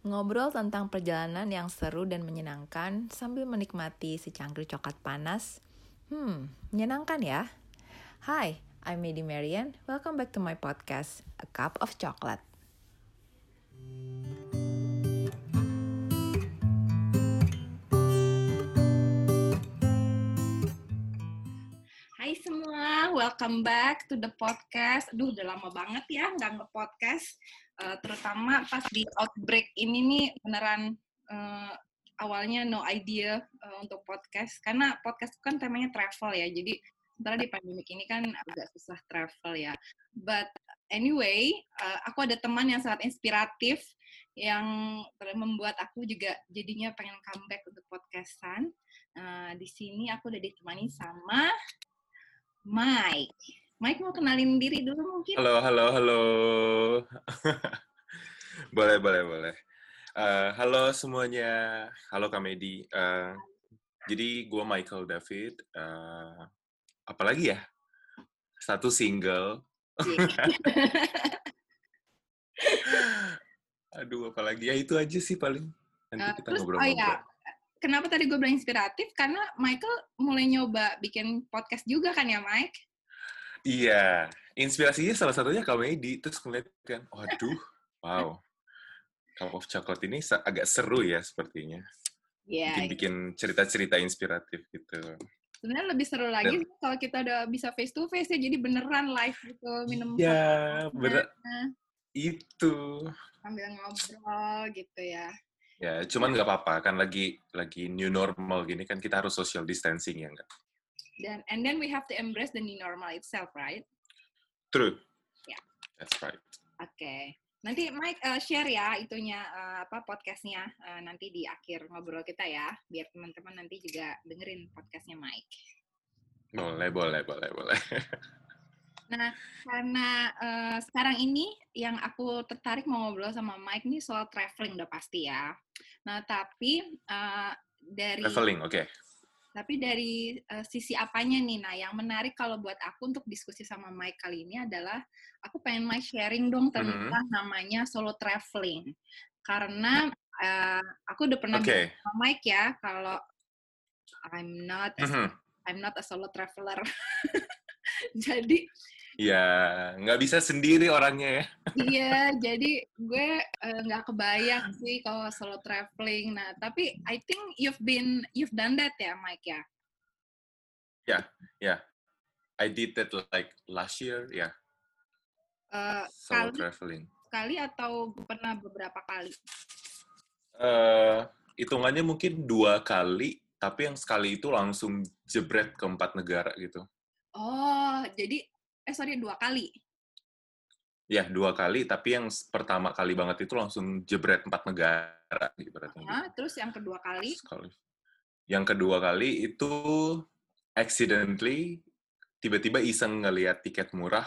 Ngobrol tentang perjalanan yang seru dan menyenangkan sambil menikmati secangkir coklat panas. Hmm, menyenangkan ya? Hai, I'm Medi Marian. Welcome back to my podcast, A Cup of Chocolate. Hai semua, welcome back to the podcast. Aduh, udah lama banget ya nggak nge-podcast. Uh, terutama pas di outbreak ini nih beneran uh, awalnya no idea uh, untuk podcast. Karena podcast kan temanya travel ya, jadi sementara di pandemik ini kan agak susah travel ya. But anyway, uh, aku ada teman yang sangat inspiratif yang membuat aku juga jadinya pengen comeback untuk podcastan. Uh, di sini aku udah ditemani sama Mike. Mike mau kenalin diri dulu mungkin? Halo, halo, halo. boleh, boleh, boleh. Uh, halo semuanya. Halo Kamedi. Uh, jadi gue Michael David. Uh, apalagi ya? Satu single. Iya. Aduh, apalagi ya itu aja sih paling. Nanti uh, kita ngobrol-ngobrol. Oh ya, kenapa tadi gue bilang inspiratif? Karena Michael mulai nyoba bikin podcast juga kan ya, Mike? Iya, inspirasinya salah satunya komedi. Terus ngeliat kan, waduh, wow. Cup of Chocolate ini agak seru ya sepertinya. Iya. Yeah, bikin cerita-cerita inspiratif gitu. Sebenarnya lebih seru lagi Dan, kalau kita udah bisa face to face ya, jadi beneran live gitu minum. Iya, bener. Itu. Sambil ngobrol gitu ya. Ya, cuman nggak apa-apa kan lagi lagi new normal gini kan kita harus social distancing ya enggak. Dan and then we have to embrace the new normal itself, right? True. Yeah. That's right. Oke. Okay. Nanti Mike uh, share ya itunya uh, apa podcastnya uh, nanti di akhir ngobrol kita ya, biar teman-teman nanti juga dengerin podcastnya Mike. Boleh, boleh, boleh, boleh. Nah, karena uh, sekarang ini yang aku tertarik mau ngobrol sama Mike nih soal traveling udah pasti ya. Nah, tapi uh, dari traveling, oke. Okay. Tapi dari uh, sisi apanya nih? Nah, yang menarik kalau buat aku untuk diskusi sama Mike kali ini adalah aku pengen Mike sharing dong tentang mm -hmm. namanya solo traveling. Karena uh, aku udah pernah okay. sama Mike ya kalau I'm not a, mm -hmm. I'm not a solo traveler. Jadi Ya, nggak bisa sendiri orangnya ya. iya, jadi gue uh, nggak kebayang sih kalau solo traveling. Nah, tapi I think you've been you've done that ya, Mike ya. Ya, yeah, ya. Yeah. I did that like last year, ya. Yeah. Uh, solo kali, traveling. Sekali atau pernah beberapa kali? Uh, hitungannya mungkin dua kali, tapi yang sekali itu langsung jebret ke empat negara gitu. Oh, jadi eh sorry dua kali. Ya dua kali, tapi yang pertama kali banget itu langsung jebret empat negara. Nah, terus yang kedua kali? Sekali. Yang kedua kali itu accidentally tiba-tiba iseng ngelihat tiket murah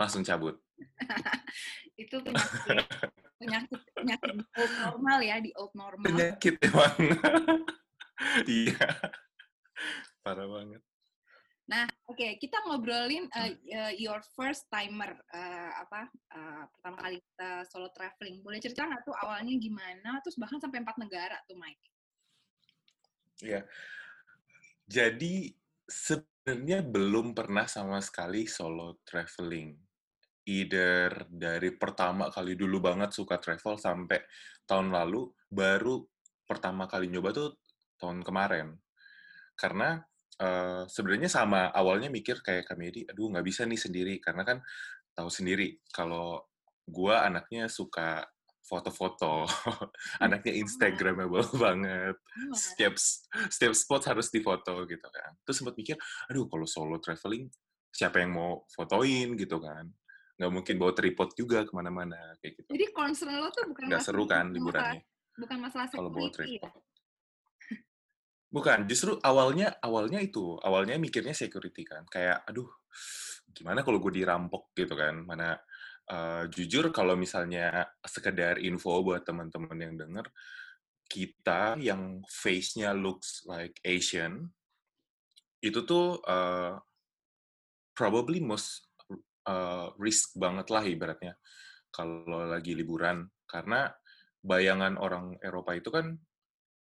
langsung cabut. itu penyakit, penyakit penyakit old normal ya di old normal. Penyakit emang. Iya. Parah banget. Nah, oke, okay, kita ngobrolin uh, uh, your first timer uh, apa uh, pertama kali kita solo traveling. Boleh cerita nggak tuh awalnya gimana? Terus bahkan sampai empat negara tuh, Mike. Iya. Jadi sebenarnya belum pernah sama sekali solo traveling. Either dari pertama kali dulu banget suka travel sampai tahun lalu, baru pertama kali nyoba tuh tahun kemarin. Karena uh, sebenarnya sama awalnya mikir kayak komedi, aduh nggak bisa nih sendiri karena kan tahu sendiri kalau gua anaknya suka foto-foto, anaknya Instagramable banget. Setiap setiap spot harus difoto gitu kan. Terus sempat mikir, aduh kalau solo traveling siapa yang mau fotoin gitu kan? Nggak mungkin bawa tripod juga ke mana-mana kayak gitu. Jadi concern lo tuh bukan nggak seru kan liburannya? Bukan masalah kalau bawa tripod. Ya? Bukan, justru awalnya awalnya itu, awalnya mikirnya security kan. Kayak, aduh, gimana kalau gue dirampok gitu kan. Mana uh, jujur kalau misalnya sekedar info buat teman-teman yang denger, kita yang face-nya looks like Asian, itu tuh uh, probably most uh, risk banget lah ibaratnya kalau lagi liburan. Karena bayangan orang Eropa itu kan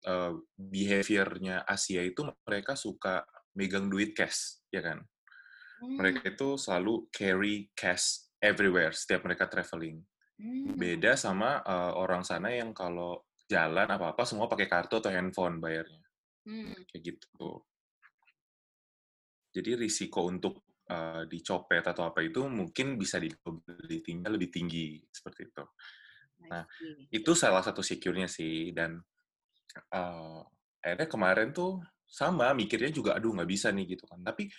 uh, behaviornya Asia itu mereka suka megang duit cash, ya kan? Hmm. Mereka itu selalu carry cash everywhere setiap mereka traveling. Hmm. Beda sama uh, orang sana yang kalau jalan apa-apa semua pakai kartu atau handphone bayarnya. Hmm. Kayak gitu. Jadi risiko untuk uh, dicopet atau apa itu mungkin bisa tinggal lebih tinggi seperti itu. Nah, itu salah satu secure-nya sih dan uh, akhirnya kemarin tuh sama mikirnya juga aduh nggak bisa nih gitu kan. Tapi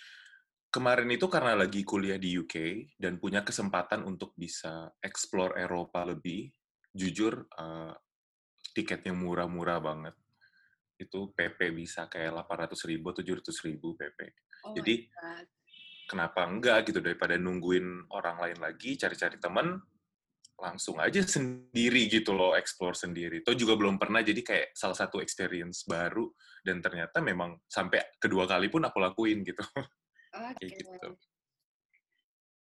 kemarin itu karena lagi kuliah di UK dan punya kesempatan untuk bisa explore Eropa lebih, jujur uh, tiketnya murah-murah banget. Itu PP bisa kayak 800 ribu, 700 ribu PP. Oh Jadi kenapa enggak gitu daripada nungguin orang lain lagi, cari-cari temen, langsung aja sendiri gitu loh, explore sendiri. Itu juga belum pernah, jadi kayak salah satu experience baru, dan ternyata memang sampai kedua kali pun aku lakuin gitu. Okay. Kayak gitu.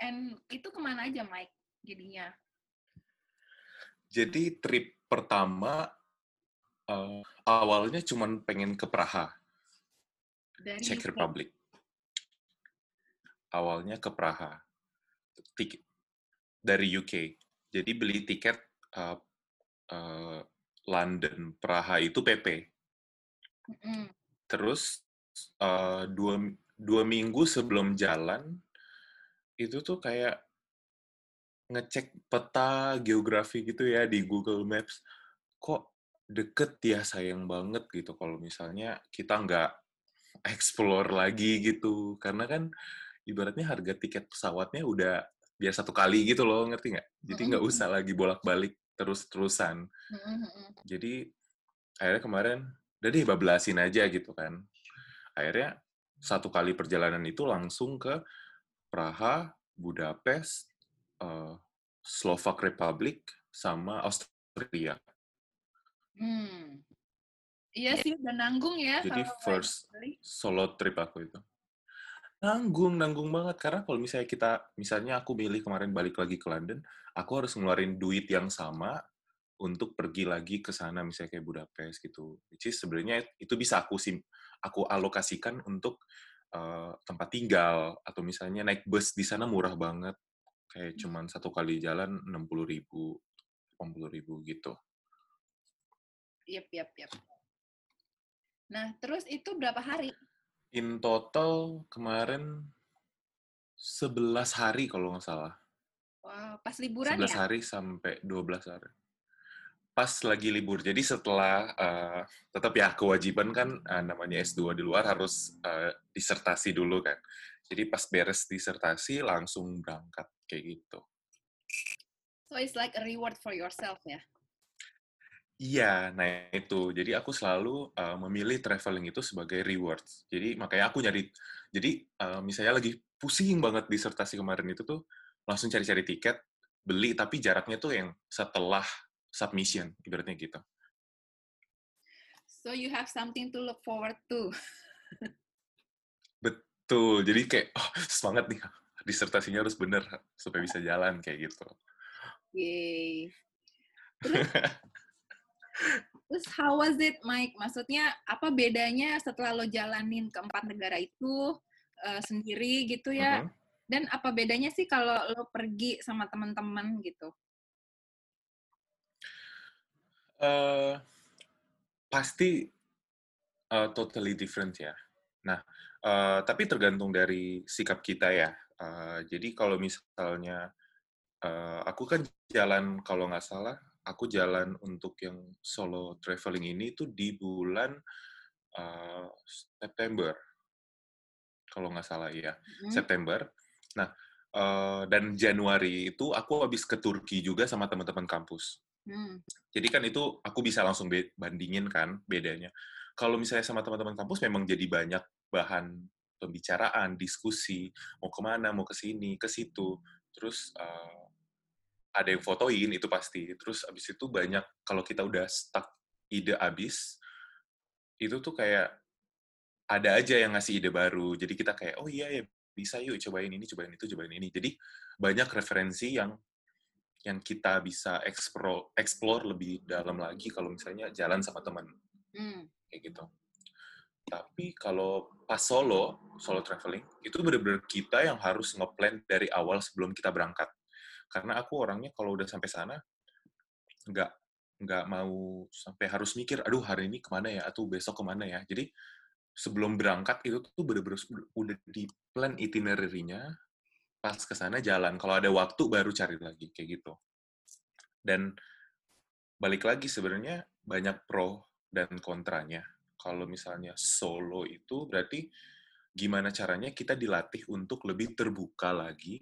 And itu ke mana aja, Mike, jadinya? Jadi trip pertama uh, awalnya cuma pengen ke Praha, Dari Czech Republic. Awalnya ke Praha, tiket dari UK. Jadi beli tiket uh, uh, London Praha itu PP. Mm. Terus uh, dua dua minggu sebelum jalan itu tuh kayak ngecek peta geografi gitu ya di Google Maps kok deket ya sayang banget gitu kalau misalnya kita nggak explore lagi gitu karena kan ibaratnya harga tiket pesawatnya udah biar satu kali gitu loh ngerti nggak jadi nggak usah lagi bolak-balik terus-terusan jadi akhirnya kemarin udah deh bablasin aja gitu kan akhirnya satu kali perjalanan itu langsung ke Praha, Budapest, uh, Slovak Republic, sama Austria. Hmm. Iya sih, udah nanggung ya. Jadi first solo trip aku itu. Nanggung, nanggung banget. Karena kalau misalnya kita, misalnya aku milih kemarin balik lagi ke London, aku harus ngeluarin duit yang sama untuk pergi lagi ke sana, misalnya kayak Budapest gitu. Which is sebenarnya itu bisa aku sim aku alokasikan untuk uh, tempat tinggal atau misalnya naik bus di sana murah banget kayak hmm. cuman satu kali jalan enam puluh ribu, delapan ribu gitu. Yep, yep, yep. Nah, terus itu berapa hari? In total kemarin 11 hari kalau nggak salah. Wow, pas liburan 11 ya? 11 hari sampai 12 hari pas lagi libur. Jadi setelah uh, tetap ya kewajiban kan uh, namanya S2 di luar harus uh, disertasi dulu kan. Jadi pas beres disertasi langsung berangkat kayak gitu. So it's like a reward for yourself ya? Iya, nah itu. Jadi aku selalu uh, memilih traveling itu sebagai reward. Jadi makanya aku nyari, jadi uh, misalnya lagi pusing banget disertasi kemarin itu tuh, langsung cari-cari tiket, beli, tapi jaraknya tuh yang setelah submission, ibaratnya gitu. So you have something to look forward to. Betul. Jadi kayak oh, semangat nih disertasinya harus bener supaya bisa jalan kayak gitu. Yay. Terus, terus how was it, Mike? Maksudnya apa bedanya setelah lo jalanin keempat negara itu uh, sendiri gitu ya? Uh -huh. Dan apa bedanya sih kalau lo pergi sama teman-teman gitu? Uh, pasti uh, totally different ya. Nah, uh, tapi tergantung dari sikap kita ya. Uh, jadi kalau misalnya uh, aku kan jalan kalau nggak salah, aku jalan untuk yang solo traveling ini itu di bulan uh, September, kalau nggak salah ya, hmm. September. Nah, uh, dan Januari itu aku habis ke Turki juga sama teman-teman kampus. Hmm. Jadi kan itu aku bisa langsung bandingin kan bedanya. Kalau misalnya sama teman-teman kampus memang jadi banyak bahan pembicaraan, diskusi, mau ke mana, mau ke sini, ke situ. Terus uh, ada yang fotoin itu pasti. Terus abis itu banyak kalau kita udah stuck ide abis, itu tuh kayak ada aja yang ngasih ide baru. Jadi kita kayak oh iya ya bisa yuk cobain ini, cobain itu, cobain ini. Jadi banyak referensi yang yang kita bisa explore, explore lebih dalam lagi kalau misalnya jalan sama teman. Hmm. Kayak gitu. Tapi kalau pas solo, solo traveling, itu benar-benar kita yang harus ngeplan dari awal sebelum kita berangkat. Karena aku orangnya kalau udah sampai sana, nggak nggak mau sampai harus mikir, aduh hari ini ke mana ya, atau besok ke mana ya. Jadi sebelum berangkat itu tuh bener-bener udah di plan itinerary-nya, pas ke sana jalan. Kalau ada waktu baru cari lagi kayak gitu. Dan balik lagi sebenarnya banyak pro dan kontranya. Kalau misalnya solo itu berarti gimana caranya kita dilatih untuk lebih terbuka lagi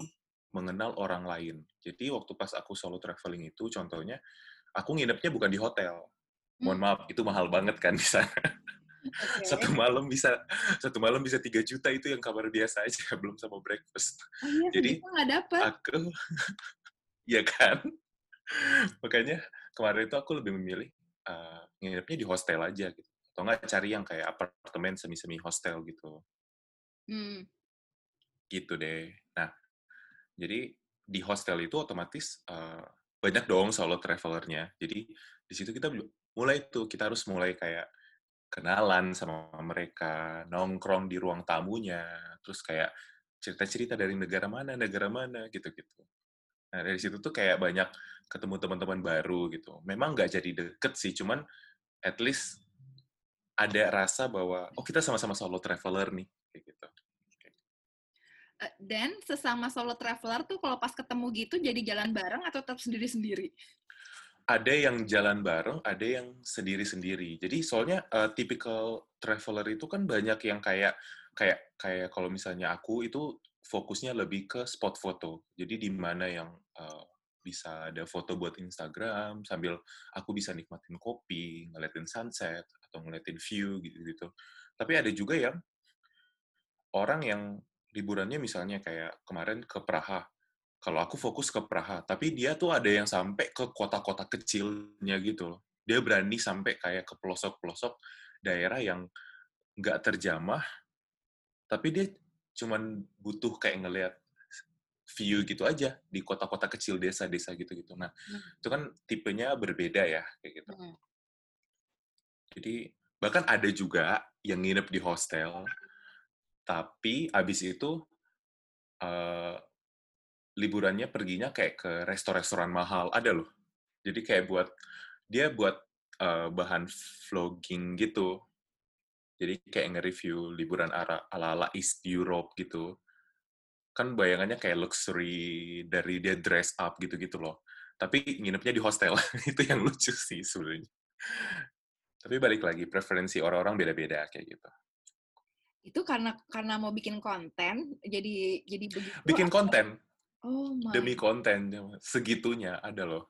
mengenal orang lain. Jadi waktu pas aku solo traveling itu contohnya aku nginepnya bukan di hotel. Mohon Hmm. maaf, itu mahal banget kan di sana. Oke. Satu malam bisa satu malam bisa 3 juta itu yang kamar biasa aja belum sama breakfast. Oh iya, Jadi, nggak dapet. Aku ya kan? Makanya kemarin itu aku lebih memilih eh, nginepnya di hostel aja gitu. Atau nggak cari yang kayak apartemen semi-semi hostel gitu. Hmm. Gitu deh. Nah, jadi di hostel itu otomatis eh, banyak dong solo travelernya. Jadi di situ kita mulai tuh kita harus mulai kayak kenalan sama mereka, nongkrong di ruang tamunya, terus kayak cerita-cerita dari negara mana, negara mana, gitu-gitu. Nah, dari situ tuh kayak banyak ketemu teman-teman baru gitu. Memang nggak jadi deket sih, cuman at least ada rasa bahwa, oh kita sama-sama solo traveler nih, kayak gitu. Eh, Dan sesama solo traveler tuh kalau pas ketemu gitu jadi jalan bareng atau tetap sendiri-sendiri? Ada yang jalan bareng, ada yang sendiri-sendiri. Jadi soalnya uh, typical traveler itu kan banyak yang kayak kayak kayak kalau misalnya aku itu fokusnya lebih ke spot foto. Jadi di mana yang uh, bisa ada foto buat Instagram sambil aku bisa nikmatin kopi, ngeliatin sunset atau ngeliatin view gitu-gitu. Tapi ada juga yang orang yang liburannya misalnya kayak kemarin ke Praha. Kalau aku fokus ke Praha, tapi dia tuh ada yang sampai ke kota-kota kecilnya gitu loh. Dia berani sampai kayak ke pelosok-pelosok daerah yang nggak terjamah, tapi dia cuman butuh kayak ngelihat view gitu aja di kota-kota kecil desa-desa gitu-gitu. Nah, Hmm. itu kan tipenya berbeda ya kayak gitu. Hmm. Jadi bahkan ada juga yang nginep di hostel, tapi abis itu eh, liburannya perginya kayak ke restoran-restoran mahal. Ada loh. Jadi kayak buat dia buat eh, bahan vlogging gitu. Jadi kayak nge-review liburan ara- ala-ala East Europe gitu. Kan bayangannya kayak luxury dari dia dress up gitu-gitu loh. Tapi nginepnya di hostel. Itu yang lucu sih sebenarnya. Tapi balik lagi, preferensi orang-orang beda-beda kayak gitu. Itu karena karena mau bikin konten jadi jadi begitu. Bikin atau- konten, Oh my. demi konten, segitunya ada loh.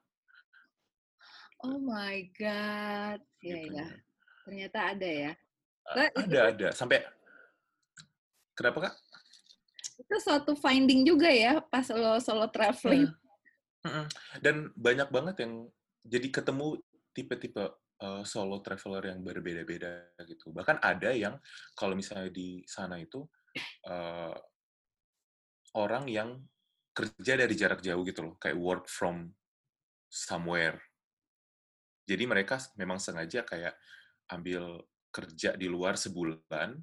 Oh my god. Ya. Segitunya. Ternyata ada ya. Nah, itu Ada, ada. Sampai, kenapa kak? itu suatu finding juga ya pas lo solo traveling. Mm-mm. Dan banyak banget yang jadi ketemu tipe-tipe uh, solo traveler yang berbeda-beda gitu. Bahkan ada yang kalau misalnya di sana itu uh, orang yang kerja dari jarak jauh gitu loh, kayak work from somewhere. Jadi mereka memang sengaja kayak ambil kerja di luar sebulan,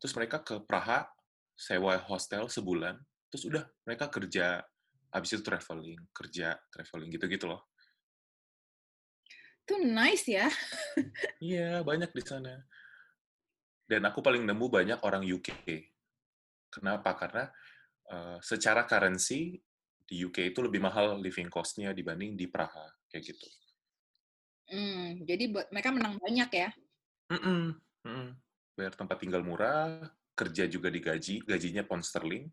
terus mereka ke Praha sewa hostel sebulan, terus udah mereka kerja habis itu traveling, kerja traveling gitu-gitu loh. Itu nice ya. Iya, banyak di sana. Dan aku paling nemu banyak orang UK. Kenapa? Karena eh, secara currency di UK itu lebih mahal living cost-nya dibanding di Praha, kayak gitu. Hmm, jadi buat mereka menang banyak ya. Mm-mm, mm-mm. Bayar tempat tinggal murah, kerja juga digaji, gajinya pound sterling,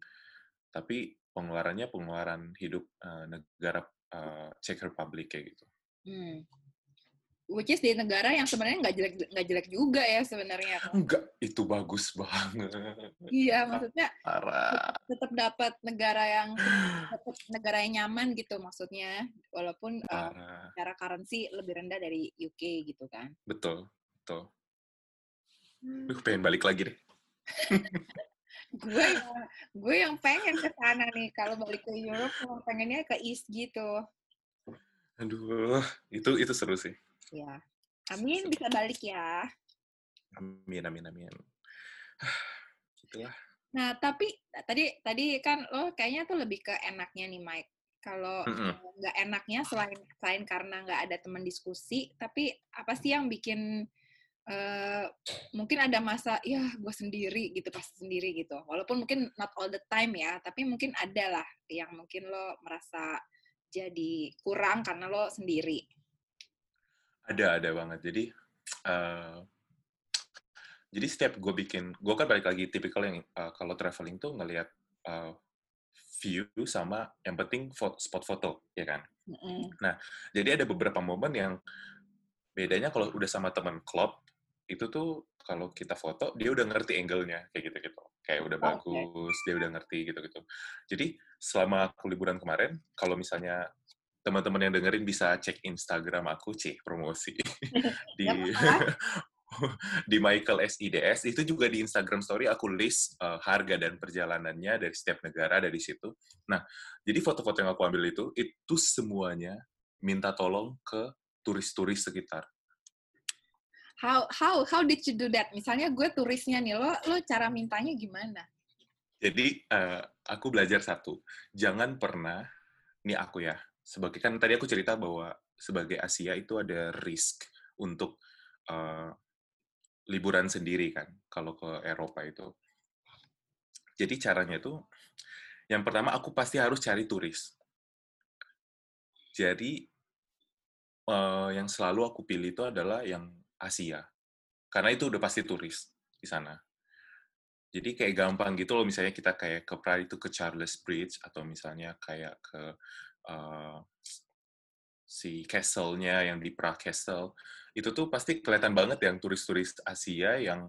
tapi pengeluarannya pengeluaran hidup eh, negara eh, Czech Republic kayak gitu. Hmm. Which is di negara yang sebenarnya nggak jelek nggak jelek juga ya sebenarnya. Enggak, itu bagus banget. Iya, maksudnya Parah. tetap dapat negara yang tetap negara yang nyaman gitu maksudnya walaupun uh, Parah. secara currency lebih rendah dari UK gitu kan. Betul, betul. Duh, pengen balik lagi deh. gue yang gue yang pengen ke sana nih kalau balik ke Europe pengennya ke East gitu. Aduh, itu itu seru sih. Ya. Amin bisa balik ya. Amin, amin, amin. Itulah. Nah, tapi tadi tadi kan lo kayaknya tuh lebih ke enaknya nih, Mike. Kalau Mm-mm. nggak enaknya selain selain karena nggak ada teman diskusi, tapi apa sih yang bikin eh, mungkin ada masa ya gue sendiri gitu pas sendiri gitu. Walaupun mungkin not all the time ya, tapi mungkin ada lah yang mungkin lo merasa jadi kurang karena lo sendiri. Ada, ada banget. Jadi, eh, jadi setiap gue bikin, gue kan balik lagi tipikal yang eh, kalau traveling tuh ngelihat eh, view sama yang penting fo- spot foto, ya kan? Mm-mm. Jadi ada beberapa momen yang bedanya kalau udah sama teman klub, itu tuh kalau kita foto, dia udah ngerti angle-nya, kayak gitu-gitu. Kayak udah Oke. bagus, dia udah ngerti gitu-gitu. Jadi selama aku liburan kemarin, kalau misalnya teman-teman yang dengerin bisa cek Instagram aku, cih, promosi. di di Michael SIDS, itu juga di Instagram story aku list uh, harga dan perjalanannya dari setiap negara dari situ. Nah, jadi foto-foto yang aku ambil itu, itu semuanya minta tolong ke turis-turis sekitar. How how how did you do that? Misalnya gue turisnya nih, lo lo cara mintanya gimana? Jadi eh, aku belajar satu, jangan pernah, ini aku ya, sebagai kan tadi aku cerita bahwa sebagai Asia itu ada risk untuk eh, liburan sendiri kan, kalau ke Eropa itu. Jadi caranya tuh, yang pertama aku pasti harus cari turis. Jadi eh, yang selalu aku pilih itu adalah yang Asia, karena itu udah pasti turis di sana. Jadi kayak gampang gitu loh, misalnya kita kayak ke Pride itu ke Charles Bridge, atau misalnya kayak ke uh, si castle-nya yang di Prague Castle, itu tuh pasti kelihatan banget yang turis-turis Asia yang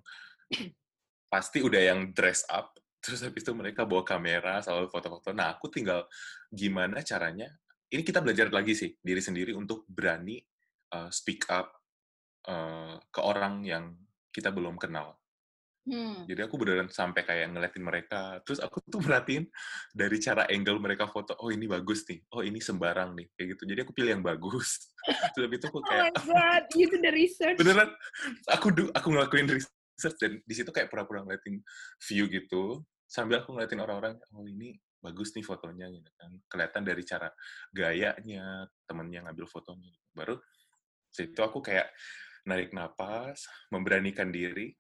pasti udah yang dress up, terus habis itu mereka bawa kamera selalu foto-foto. Nah, aku tinggal gimana caranya, ini kita belajar lagi sih, diri sendiri untuk berani uh, speak up uh, ke orang yang kita belum kenal. Hmm. Jadi aku beneran sampai kayak ngeliatin mereka. Terus aku tuh merhatiin dari cara angle mereka foto, oh ini bagus nih, oh ini sembarang nih, kayak gitu. Jadi aku pilih yang bagus. Terus itu aku Oh my kayak, god, you do the research. beneran, aku du, aku ngelakuin research dan di situ kayak pura-pura ngeliatin view gitu, sambil aku ngeliatin orang-orang, oh ini bagus nih fotonya gitu kan. Kelihatan dari cara gayanya, temennya ngambil fotonya. Baru situ aku kayak narik napas, memberanikan diri,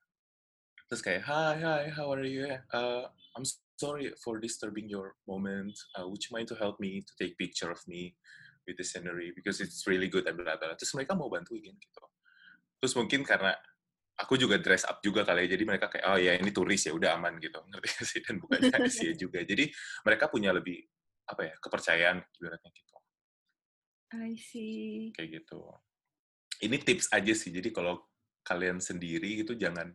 terus kayak hi hi how are you? Uh, I'm sorry for disturbing your moment. Uh, would you mind to help me to take picture of me with the scenery? Because it's really good and blah blah terus mereka mau bantuin gitu. Terus mungkin karena aku juga dress up juga kali ya jadi mereka kayak oh ya ini turis ya udah aman gitu. Ngerti gak sih? Dan bukannya Asia juga. Jadi mereka punya lebih apa ya kepercayaan ibaratnya gitu. I see. kayak gitu. Ini tips aja sih. Jadi kalau kalian sendiri itu jangan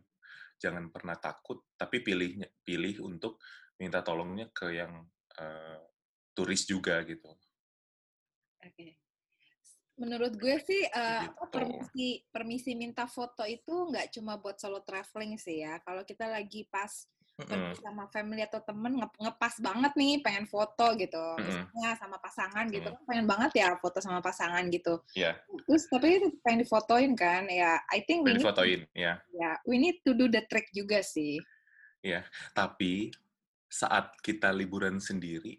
jangan pernah takut tapi pilihnya pilih untuk minta tolongnya ke yang uh, turis juga gitu Oke. Menurut gue sih uh, Gitu. permisi permisi minta foto itu nggak cuma buat solo traveling sih ya. Kalau kita lagi pas pergi sama family atau temen nge- ngepas banget nih pengen foto gitu. Misalnya sama pasangan gitu kan pengen banget ya foto sama pasangan gitu. Ya terus tapi itu pengen difotoin kan ya I think we pengen need, fotoin ya ya we need to do the trick juga sih. Tapi saat kita liburan sendiri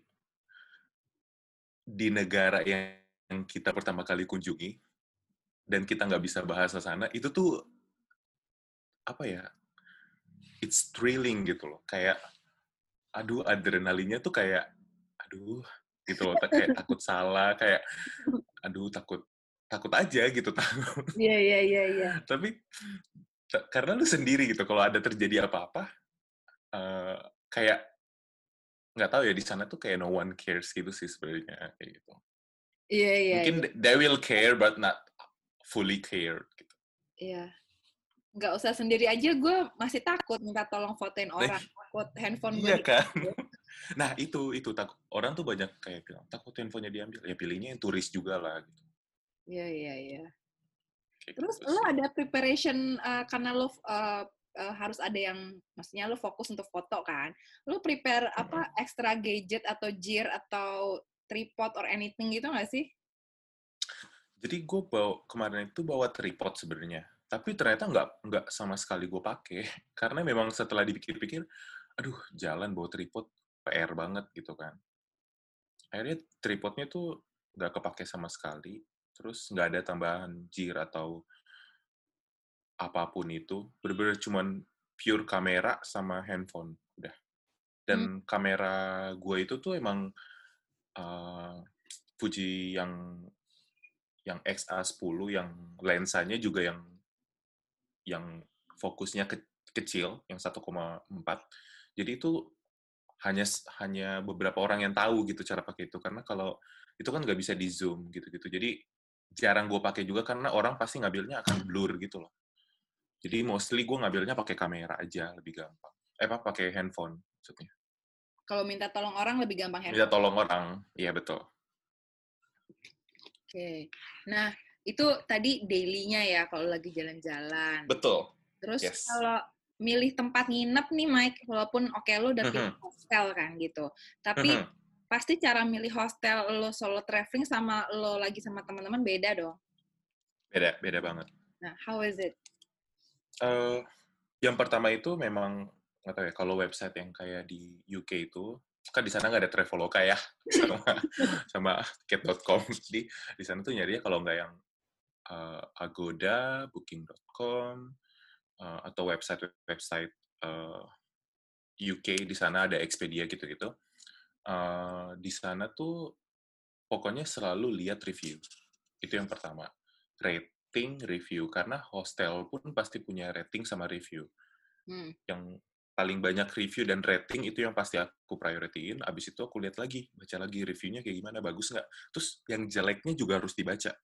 di negara yang yang kita pertama kali kunjungi dan kita nggak bisa bahasa sana itu tuh apa ya it's thrilling gitu loh. Kayak aduh adrenalinnya tuh kayak aduh gitu loh. Kayak takut salah kayak aduh takut takut aja gitu. Takut iya iya iya iya. Tapi ta- karena lu sendiri gitu kalau ada terjadi apa-apa eh, kayak nggak tahu ya di sana tuh kayak no one cares gitu sih sebenarnya kayak gitu. Iya iya mungkin iya. they will care but not fully care gitu. Iya. Nggak usah sendiri aja, gue masih takut minta tolong fotoin orang. Takut handphone gue iya kan nah itu itu takut orang tuh banyak kayak bilang takut handphonenya diambil ya pilihnya yang turis juga lah gitu Iya, iya, iya. Kayak Terus gitu lo ada preparation uh, karena lo uh, uh, harus ada yang, maksudnya lo fokus untuk foto kan? Lo prepare apa extra gadget atau gear atau tripod or anything gitu nggak sih? Jadi gue bawa kemarin itu bawa tripod sebenarnya, tapi ternyata nggak nggak sama sekali gue pakai karena memang setelah dipikir-pikir, aduh jalan bawa tripod PR banget gitu kan. Akhirnya tripodnya tuh nggak kepake sama sekali, terus nggak ada tambahan gear atau apa pun itu, bener-bener cuman pure kamera sama handphone, udah. Dan Hmm. kamera gue itu tuh emang uh, Fuji yang yang XA10 yang lensanya juga yang yang fokusnya ke- kecil, yang 1,4. Jadi itu hanya hanya beberapa orang yang tahu gitu cara pakai itu karena kalau itu kan nggak bisa di zoom gitu-gitu. Jadi jarang gue pakai juga karena orang pasti ngambilnya akan blur gitu loh. Jadi mostly gue ngambilnya pakai kamera aja lebih gampang. Eh apa pakai handphone maksudnya. Kalau minta tolong orang lebih gampang Minta handphone. tolong orang, iya betul. Oke. Nah, itu tadi daily-nya ya kalau lagi jalan-jalan. Betul. Terus Yes. kalau milih tempat nginep nih Mike, walaupun oke lo udah pilih Mhm. hostel kan gitu. Tapi Mhm. pasti cara milih hostel lo solo traveling sama lo lagi sama teman-teman beda dong. Beda, beda banget. Nah, how is it? Eh, yang pertama itu memang nggak tahu ya kalau website yang kayak di UK itu kan di sana nggak ada Traveloka ya sama sama tiket.com jadi di sana tuh nyarinya kalau nggak yang eh, Agoda, Booking.com eh, atau website website eh, UK di sana ada Expedia gitu-gitu Eh, di sana tuh pokoknya selalu lihat review itu yang pertama rating review karena hostel pun pasti punya rating sama review Hmm. yang paling banyak review dan rating itu yang pasti aku prioritiin. Abis itu aku lihat lagi, baca lagi reviewnya kayak gimana, bagus nggak. Terus yang jeleknya juga harus dibaca.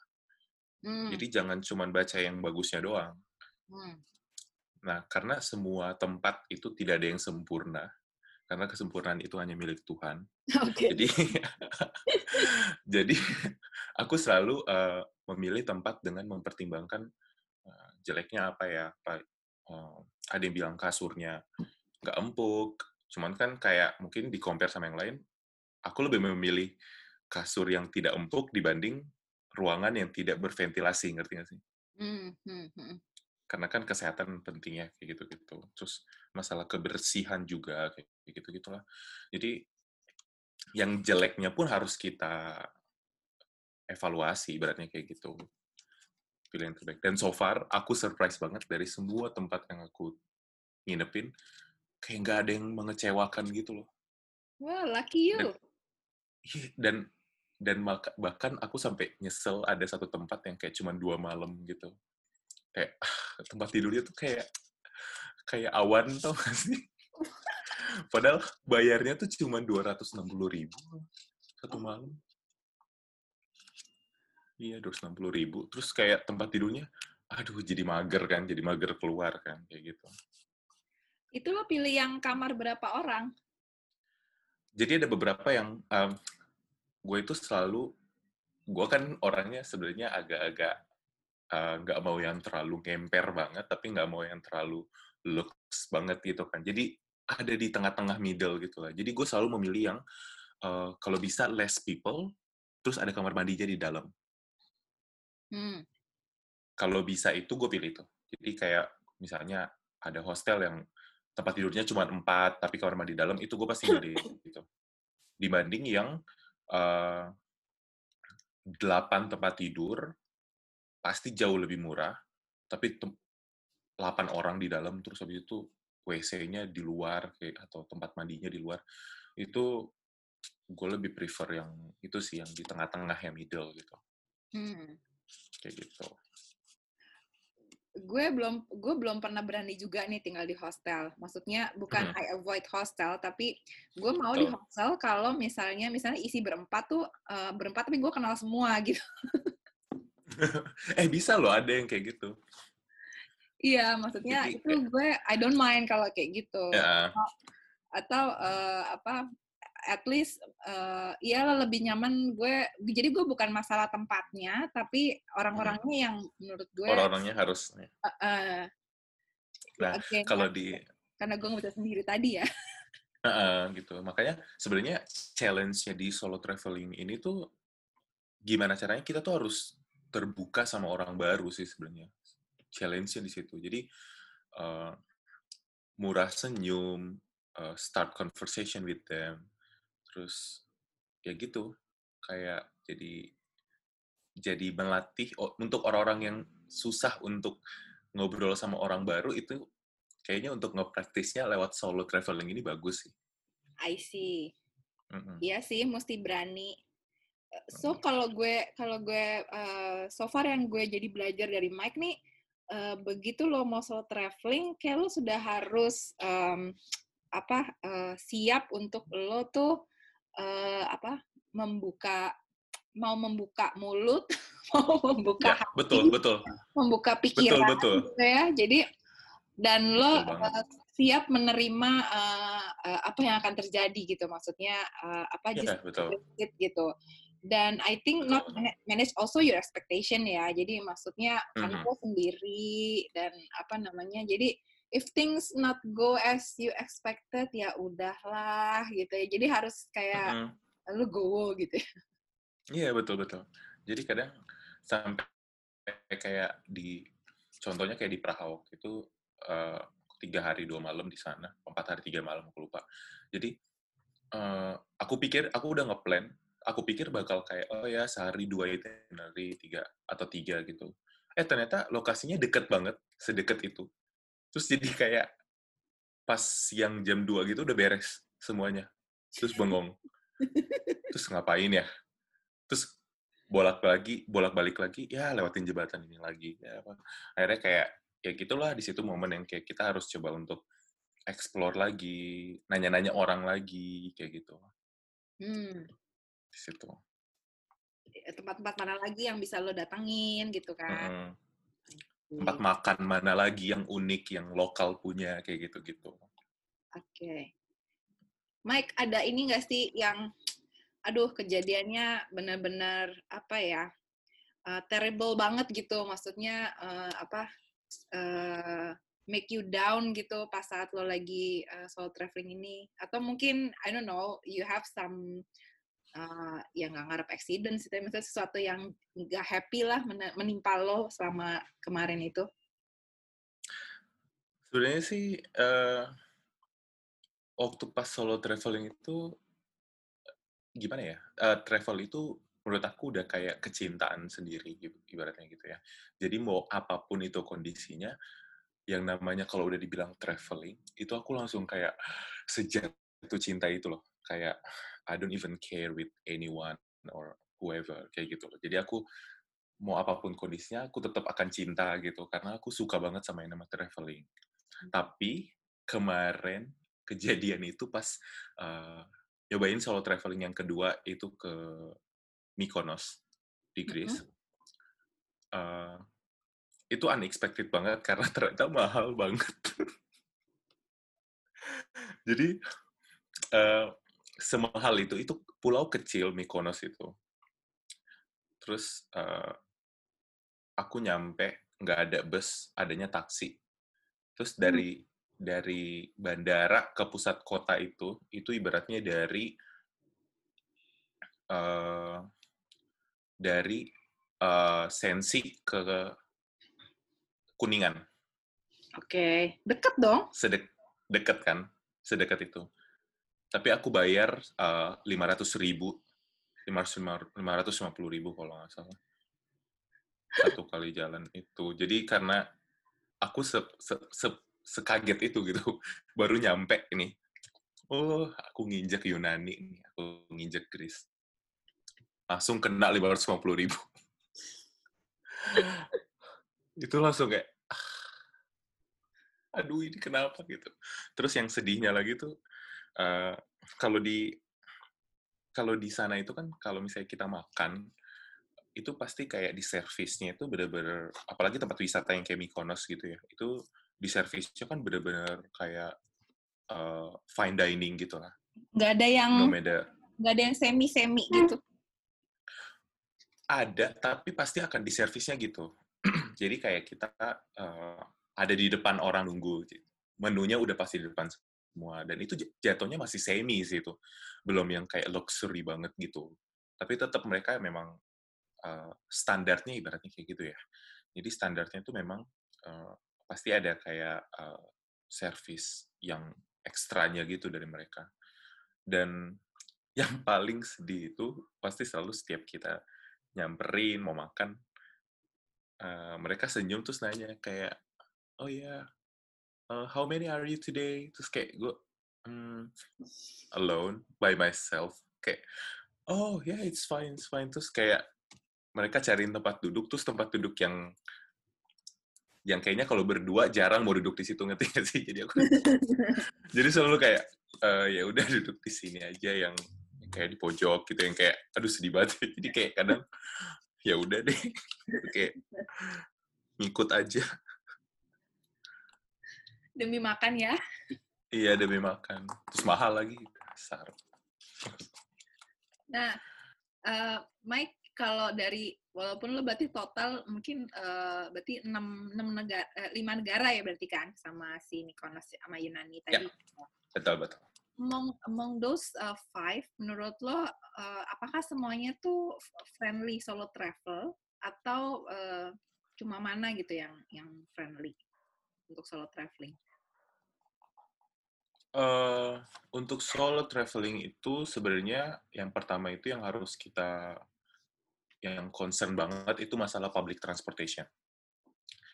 Hmm. Jadi jangan cuma baca yang bagusnya doang. Hmm. Nah, karena semua tempat itu tidak ada yang sempurna. Karena kesempurnaan itu hanya milik Tuhan. Oke. Jadi, jadi aku selalu eh, memilih tempat dengan mempertimbangkan eh, jeleknya apa ya. Apa, eh, ada yang bilang kasurnya nggak empuk. Cuman kan kayak mungkin di compare sama yang lain, aku lebih memilih kasur yang tidak empuk dibanding ruangan yang tidak berventilasi, ngerti nggak sih? Hmm. Hmm. Karena kan kesehatan pentingnya kayak gitu-gitu. Terus masalah kebersihan juga kayak gitu-gitulah. Jadi yang jeleknya pun harus kita evaluasi, ibaratnya kayak gitu. Pilih yang terbaik. Dan so far, aku surprise banget dari semua tempat yang aku nginepin, kayak nggak ada yang mengecewakan gitu loh. Wah, lucky you. Iya, Dan dan bahkan aku sampai nyesel ada satu tempat yang kayak cuma dua malam gitu. Kayak ah, tempat tidurnya tuh kayak kayak awan tau gak sih? Padahal bayarnya tuh cuma 260 ribu satu malam. Iya, 260 ribu. Terus kayak tempat tidurnya, aduh jadi mager kan, jadi mager keluar kan, kayak gitu. Itu lo pilih yang kamar berapa orang? Jadi ada beberapa yang um, gue itu selalu, gue kan orangnya sebenarnya agak-agak uh, nggak mau yang terlalu ngemper banget, tapi nggak mau yang terlalu lux banget gitu kan. Jadi ada di tengah-tengah middle gitu lah. Jadi gue selalu memilih yang uh, kalau bisa less people, terus ada kamar mandinya di dalam. Hmm. Kalau bisa itu gue pilih itu. Jadi kayak misalnya ada hostel yang tempat tidurnya cuma empat, tapi kamar mandi dalam, itu gue pasti milih gitu. Dibanding yang uh, delapan tempat tidur, pasti jauh lebih murah, tapi tem- 8 orang di dalam, terus habis itu WC-nya di luar, kayak atau tempat mandinya di luar, itu gue lebih prefer yang itu sih, yang di tengah-tengah, yang middle gitu. Hmm. Kayak gitu. Gue belum gue belum pernah berani juga nih tinggal di hostel. Maksudnya bukan Mhm. I avoid hostel, tapi gue mau di Betul. hostel kalau misalnya misalnya isi berempat tuh eh, berempat tapi gue kenal semua gitu. eh, bisa loh ada yang kayak gitu. Iya, maksudnya Jadi itu gue I don't mind kalau kayak gitu. Ya, Atau eh, apa at least eh ya lebih nyaman gue jadi gue bukan masalah tempatnya tapi orang-orangnya yang menurut gue orang-orangnya harus. eh, eh, Nah, again, kalau di karena gue nggak bisa sendiri tadi ya. Heeh, gitu. Makanya sebenarnya challenge-nya di solo traveling ini tuh gimana caranya kita tuh harus terbuka sama orang baru sih sebenarnya. Challenge-nya di situ. Jadi uh, murah senyum, uh, start conversation with them, terus ya gitu kayak jadi jadi melatih untuk orang-orang yang susah untuk ngobrol sama orang baru itu kayaknya untuk ngepraktisnya lewat solo traveling ini bagus sih. I see. Mm-hmm. Iya sih, mesti berani. Eh, so kalau gue kalau gue uh, so far yang gue jadi belajar dari Mike nih, uh, begitu lo mau solo traveling, kayak lo sudah harus um, apa uh, siap untuk lo tuh uh, apa membuka mau membuka mulut, mau membuka ya, hati, betul betul, membuka pikiran, betul, betul. Gitu ya. Jadi dan lo uh, siap menerima uh, uh, apa yang akan terjadi gitu, maksudnya uh, apa ya, betul. gitu. Dan I think betul. not manage also your expectation ya. Jadi maksudnya kan mm -hmm. sendiri dan apa namanya. Jadi if things not go as you expected ya udahlah gitu ya. Jadi harus kayak -hmm. lu go gitu ya. Iya betul betul. Jadi kadang sampai kayak di contohnya kayak di Prahawok itu uh, tiga hari dua malam di sana, empat hari tiga malam aku lupa. Jadi uh, aku pikir aku udah ngeplan, aku pikir bakal kayak oh ya sehari dua itinerary tiga atau tiga gitu. Eh ternyata lokasinya deket banget, sedekat itu. Terus jadi kayak pas yang jam 2 gitu udah beres semuanya. Terus bengong. Terus ngapain ya? terus bolak lagi bolak balik lagi ya lewatin jembatan ini lagi ya apa akhirnya kayak ya gitulah di situ momen yang kayak kita harus coba untuk explore lagi nanya-nanya orang lagi kayak gitu hmm. di situ tempat-tempat mana lagi yang bisa lo datangin gitu kan hmm. Tempat makan mana lagi yang unik yang lokal punya kayak gitu gitu oke. Okay. Mike ada ini gak sih yang aduh kejadiannya benar-benar apa ya uh, terrible banget gitu? Maksudnya uh, apa uh, make you down gitu pas saat lo lagi uh, soul traveling ini? Atau mungkin I don't know you have some uh, yang nggak ngarep accident sih tapi misalnya sesuatu yang nggak happy lah menimpa lo selama kemarin itu sebenarnya sih uh, waktu pas solo traveling itu gimana ya, uh, travel itu menurut aku udah kayak kecintaan sendiri gitu, ibaratnya gitu ya. Jadi mau apa pun itu kondisinya, yang namanya kalau udah dibilang traveling, itu aku langsung kayak sejatuh cinta itu loh. Kayak I don't even care with anyone or whoever kayak gitu loh. Jadi aku mau apa pun kondisinya, aku tetap akan cinta gitu karena aku suka banget sama yang namanya traveling. Tapi kemarin kejadian itu pas uh, nyobain solo traveling yang kedua itu ke Mykonos di Greece. Mm -hmm. uh, itu unexpected banget karena ternyata mahal banget. Jadi uh, semahal itu itu pulau kecil Mykonos itu. Terus uh, aku nyampe nggak ada bus, adanya taksi. Terus hmm. dari hmm dari bandara ke pusat kota itu itu ibaratnya dari uh, dari uh, Sensi ke Kuningan. Oke, deket dong? Sedek deket kan, sedekat itu. Tapi aku bayar uh, lima ratus ribu, lima ratus lima puluh ribu kalau nggak salah. Satu kali jalan itu. Jadi karena aku se, se, se sekaget itu gitu baru nyampe ini oh aku nginjek Yunani aku nginjek Greece. Langsung kena 550 ribu. Itu langsung kayak ah, aduh ini kenapa? gitu. Terus yang sedihnya lagi tuh uh, kalau di kalau di sana itu kan kalau misalnya kita makan itu pasti kayak di servisnya itu bener-bener apalagi tempat wisata yang kayak Mykonos gitu ya itu di servisnya kan bener-bener kayak uh, fine dining gitu lah. Nggak ada yang nggak ada yang semi semi hmm. gitu. Ada, tapi pasti akan di servisnya gitu. Jadi kayak kita uh, ada di depan orang nunggu. Menunya udah pasti di depan semua. Dan itu jatuhnya masih semi sih itu. Belum yang kayak luxury banget gitu. Tapi tetap mereka memang uh, standarnya ibaratnya kayak gitu ya. Jadi standarnya itu memang uh, pasti ada kayak uh, service yang ekstranya gitu dari mereka. Dan yang paling sedih itu pasti selalu setiap kita nyamperin mau makan, uh, mereka senyum terus nanya kayak, oh ya, uh, how many are you today? Terus kayak gue, um, alone by myself. Kayak, oh ya yeah, it's fine, it's fine. Terus kayak mereka cariin tempat duduk, terus tempat duduk yang yang kayaknya kalau berdua jarang mau duduk di situ ngerti gak sih jadi aku jadi selalu kayak uh, ya udah duduk di sini aja yang kayak di pojok gitu yang kayak aduh sedih banget jadi kayak kadang ya udah deh kayak ngikut aja demi makan ya iya demi makan terus mahal lagi besar nah uh, Mike kalau dari walaupun lo berarti total mungkin uh, berarti enam enam negara uh, lima negara ya berarti kan sama si Nikonos sama Yunani tadi. Ya, betul betul. Among among those uh, five, menurut lo uh, apakah semuanya tuh friendly solo travel atau uh, cuma mana gitu yang yang friendly untuk solo traveling? Uh, untuk solo traveling itu sebenarnya yang pertama itu yang harus kita yang concern banget itu masalah public transportation.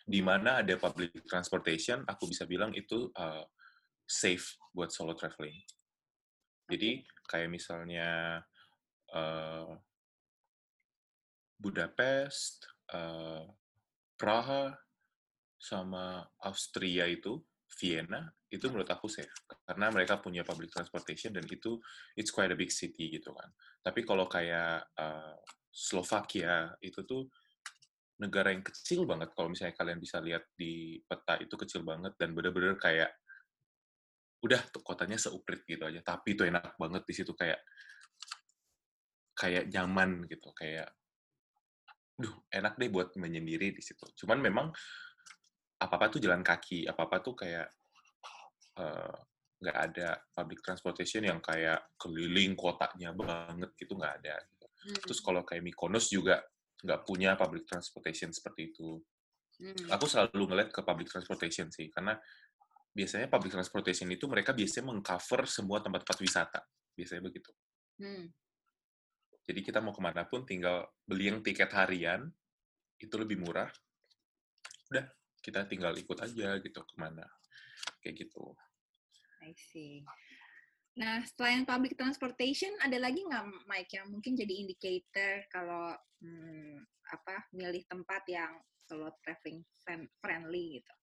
Di mana ada public transportation, aku bisa bilang itu uh, safe buat solo traveling. Jadi kayak misalnya uh, Budapest, uh, Praha, sama Austria itu, Vienna, itu menurut aku safe. Karena mereka punya public transportation dan itu it's quite a big city gitu kan. Tapi kalau kayak uh, Slovakia itu tuh negara yang kecil banget kalau misalnya kalian bisa lihat di peta itu kecil banget dan bener-bener kayak udah tuh kotanya seuprit gitu aja tapi itu enak banget di situ kayak kayak nyaman gitu kayak duh enak deh buat menyendiri di situ cuman memang apa apa tuh jalan kaki apa apa tuh kayak nggak uh, ada public transportation yang kayak keliling kotanya banget gitu nggak ada Hmm. Terus kalau kayak Mykonos juga nggak punya public transportation seperti itu. Hmm. Aku selalu ngeliat ke public transportation sih, karena biasanya public transportation itu mereka biasanya mengcover semua tempat-tempat wisata. Biasanya begitu. Hmm. Jadi kita mau ke mana pun tinggal beli yang tiket harian, itu lebih murah. Udah, kita tinggal ikut aja gitu ke mana. Kayak gitu. I see. Nah, selain public transportation, ada lagi nggak, Mike, yang mungkin jadi indicator kalau hmm, apa milih tempat yang solo traveling friendly gitu?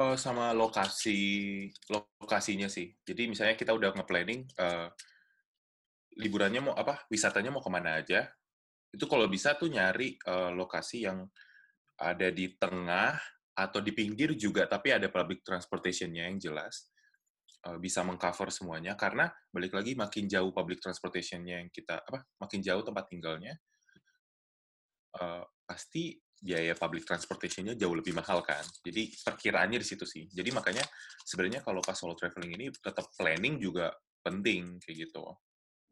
Oh, sama lokasi lokasinya sih. Jadi misalnya kita udah nge-planning uh, liburannya mau apa, wisatanya mau ke mana aja. Itu kalau bisa tuh nyari uh, lokasi yang ada di tengah atau di pinggir juga, tapi ada public transportation-nya yang jelas uh, bisa mengcover semuanya karena balik lagi makin jauh public transportation-nya yang kita apa makin jauh tempat tinggalnya uh, pasti biaya public transportation-nya jauh lebih mahal kan. Jadi perkiraannya di situ sih. Jadi makanya sebenarnya kalau pas solo traveling ini tetap planning juga penting kayak gitu.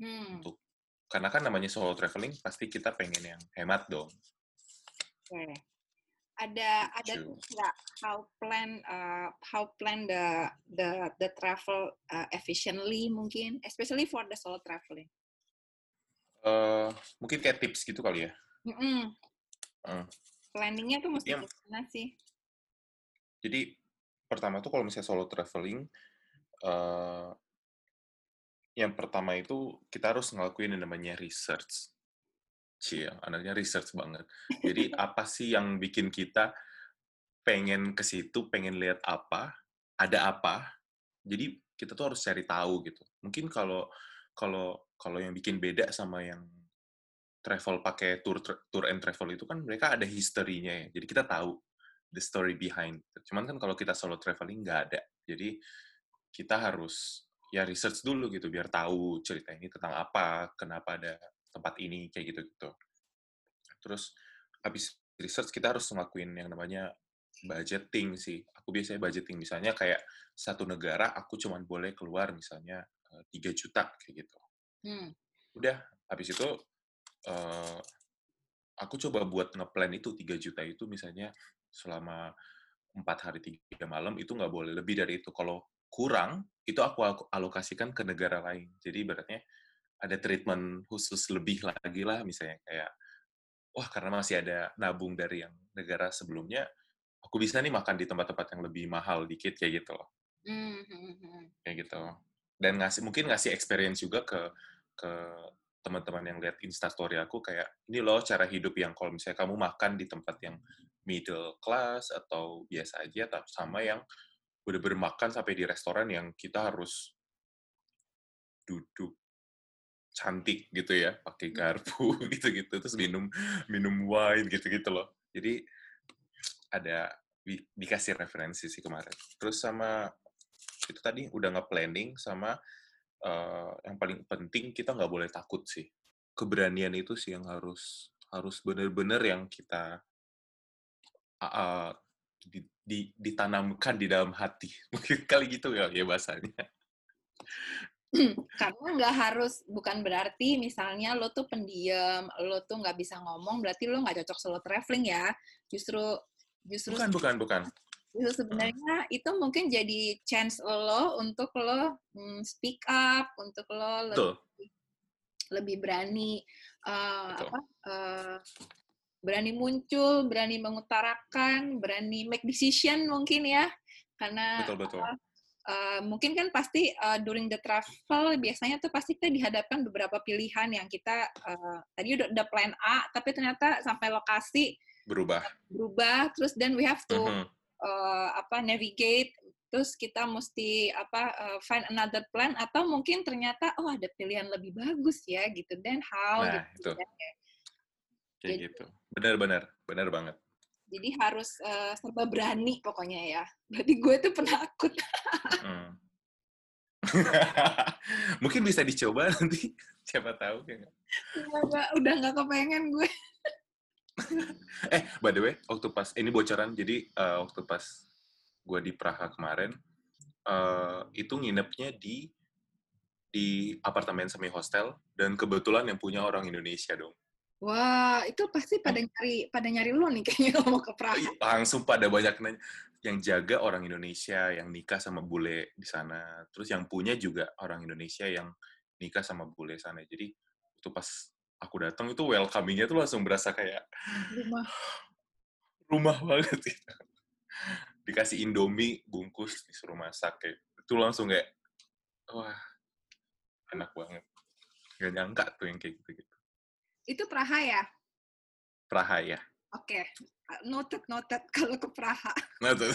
Hmm. Untuk karena kan namanya solo traveling pasti kita pengen yang hemat dong. Okay ada ada nggak how plan uh, how plan the the the travel uh, efficiently mungkin? Especially for the solo traveling. Uh, mungkin kayak tips gitu kali ya? Mm -mm. Uh. planningnya tuh mesti gimana sih? Jadi pertama tuh kalau misalnya solo traveling uh, yang pertama itu kita harus ngelakuin yang namanya research Cie, anaknya research banget. Jadi apa sih yang bikin kita pengen ke situ, pengen lihat apa, ada apa. Jadi kita tuh harus cari tahu gitu. Mungkin kalau kalau kalau yang bikin beda sama yang travel pakai tour tour and travel itu kan mereka ada historinya ya. Jadi kita tahu the story behind. Cuman kan kalau kita solo traveling nggak ada. Jadi kita harus ya research dulu gitu biar tahu cerita ini tentang apa, kenapa ada tempat ini kayak gitu-gitu. Terus habis research kita harus ngelakuin yang namanya budgeting sih. Aku biasanya budgeting misalnya kayak satu negara aku cuma boleh keluar misalnya eh, 3 juta kayak gitu. Hmm. Udah habis itu uh, aku coba buat ngeplan itu 3 juta itu misalnya selama empat hari tiga malam itu nggak boleh lebih dari itu. Kalau kurang itu aku alokasikan ke negara lain. Jadi ibaratnya ada treatment khusus lebih lagi lah misalnya kayak wah karena masih ada nabung dari yang negara sebelumnya aku bisa nih makan di tempat-tempat yang lebih mahal dikit kayak gitu loh. Mm-hmm. Kayak gitu. Dan ngasih mungkin ngasih experience juga ke ke teman-teman yang lihat instastory aku kayak ini loh cara hidup yang kalau misalnya kamu makan di tempat yang middle class atau biasa aja sama yang bener-bener makan sampai di restoran yang kita harus duduk cantik gitu ya pakai garpu gitu-gitu terus minum minum wine gitu-gitu loh jadi ada di, dikasih referensi sih kemarin terus sama itu tadi udah nge-planning sama uh, yang paling penting kita nggak boleh takut sih. Keberanian itu sih yang harus harus benar-benar yang kita uh, di, di, ditanamkan di dalam hati. Mungkin kali gitu ya, ya bahasanya. Karena nggak harus, bukan berarti misalnya lo tuh pendiam, lo tuh nggak bisa ngomong, berarti lo nggak cocok solo traveling ya. Justru, justru bukan, bukan, bukan. itu sebenarnya itu mungkin jadi chance lo untuk lo hmm, speak up untuk lo lebih, lebih berani uh, apa uh, berani muncul berani mengutarakan berani make decision mungkin ya. Karena betul, betul. Uh, Uh, mungkin kan pasti uh, during the travel biasanya tuh pasti kita dihadapkan beberapa pilihan yang kita uh, tadi udah, udah plan A tapi ternyata sampai lokasi berubah. berubah terus then we have to uh -huh uh, apa navigate terus kita mesti apa uh, find another plan atau mungkin ternyata oh ada pilihan lebih bagus ya gitu dan how nah, gitu itu. Ya. kayak jadi, gitu. Benar-benar benar banget jadi harus uh, serba berani pokoknya ya. Berarti gue tuh penakut. Hmm. mungkin bisa dicoba nanti. Siapa tahu ya Nggak, udah nggak kepengen gue. Eh, by the way, waktu pas ini bocoran, jadi uh, waktu pas gue di Praha kemarin, uh, itu nginepnya di di apartemen semi hostel dan kebetulan yang punya orang Indonesia dong. Wah, itu pasti pada nyari pada nyari lo nih kayaknya mau ke Praha. Iya, langsung pada banyak nanya yang jaga orang Indonesia yang nikah sama bule di sana. Terus yang punya juga orang Indonesia yang nikah sama bule sana. Jadi itu pas aku datang itu welcomingnya tuh langsung berasa kayak rumah rumah banget gitu. Dikasih Indomie bungkus disuruh masak kayak itu langsung kayak wah enak banget. Gak nyangka tuh yang kayak gitu-gitu. Itu Praha ya? Praha ya. Oke, okay. noted noted kalau ke Praha. Noted.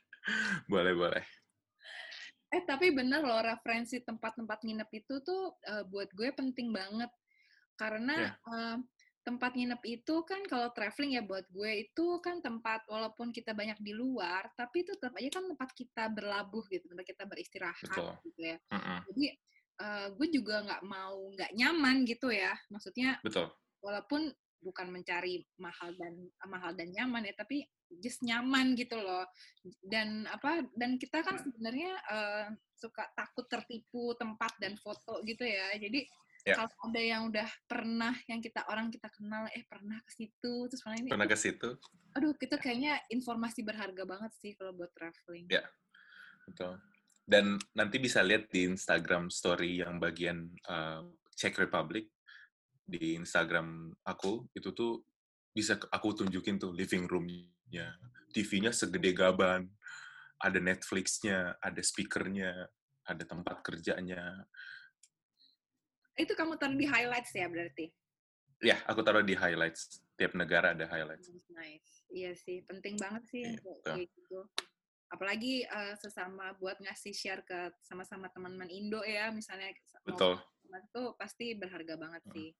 boleh boleh. Eh tapi bener loh referensi tempat-tempat nginep itu tuh uh, buat gue penting banget karena yeah. Iya. uh, tempat nginep itu kan kalau traveling ya buat gue itu kan tempat walaupun kita banyak di luar tapi itu tetap aja kan tempat kita berlabuh gitu tempat kita beristirahat Betul. gitu ya mm -hmm. jadi uh, gue juga nggak mau nggak nyaman gitu ya maksudnya Betul. walaupun bukan mencari mahal dan mahal dan nyaman ya tapi just nyaman gitu loh dan apa dan kita kan sebenarnya uh, suka takut tertipu tempat dan foto gitu ya jadi Yeah. Kalau ada yang udah pernah yang kita orang kita kenal eh pernah ke situ terus mana ini pernah ke situ. Aduh, itu kayaknya informasi berharga banget sih kalau buat traveling. Ya. Yeah. Betul. Dan nanti bisa lihat di Instagram story yang bagian uh, Czech Republic di Instagram aku itu tuh bisa aku tunjukin tuh living roomnya, TV-nya segede gaban, ada Netflix-nya, ada speakernya, ada tempat kerjanya, itu kamu taruh di highlights ya berarti? Ya, aku taruh di highlights. Tiap negara ada highlights. Nice. Iya sih, penting banget sih gitu. kayak gitu. Apalagi uh, sesama buat ngasih share ke sama-sama teman-teman Indo ya, misalnya Betul. itu pasti berharga banget hmm. sih.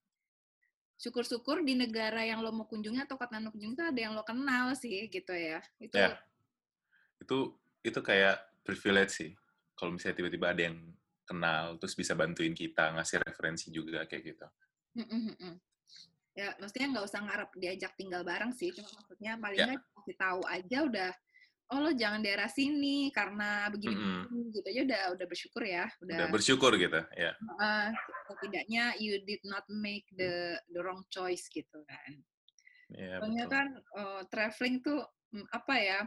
Syukur-syukur di negara yang lo mau kunjungi atau kota lo kunjungi itu ada yang lo kenal sih gitu ya. Itu ya. Itu itu kayak privilege sih. Kalau misalnya tiba-tiba ada yang kenal terus bisa bantuin kita ngasih referensi juga kayak gitu. Ya, maksudnya nggak usah ngarep diajak tinggal bareng sih, cuma maksudnya paling nggak yeah. kasih tahu aja udah, oh lo jangan daerah sini karena begini, mm -hmm. gitu aja udah udah bersyukur ya, udah, udah bersyukur gitu, ya. Uh, setidaknya you did not make the the wrong choice gitu kan. Iya, Soalnya betul. kan uh, traveling tuh mm, apa ya?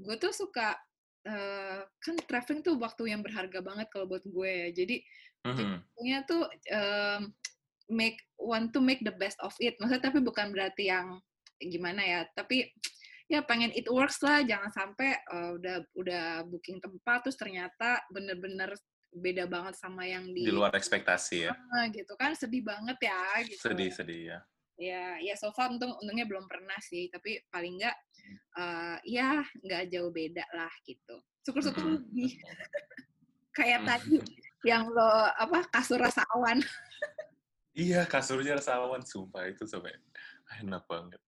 Gue tuh suka uh, kan traveling tuh waktu yang berharga banget kalau buat gue ya. Jadi jadinya tuh um, make want to make the best of it. Maksudnya tapi bukan berarti yang gimana ya, tapi ya pengen it works lah, jangan sampai uh, udah udah booking tempat terus ternyata bener-bener beda banget sama yang di, Di luar ekspektasi ya. Ah, gitu kan sedih banget ya gitu. Sedih-sedih ya. Ya, ya so far untung untungnya belum pernah sih, tapi paling nggak uh, ya nggak jauh beda lah gitu. Syukur-syukur Mhm. lebih kayak Mhm. tadi yang lo apa kasur rasa awan. Iya, kasurnya rasawan, sumpah itu sampai enak banget.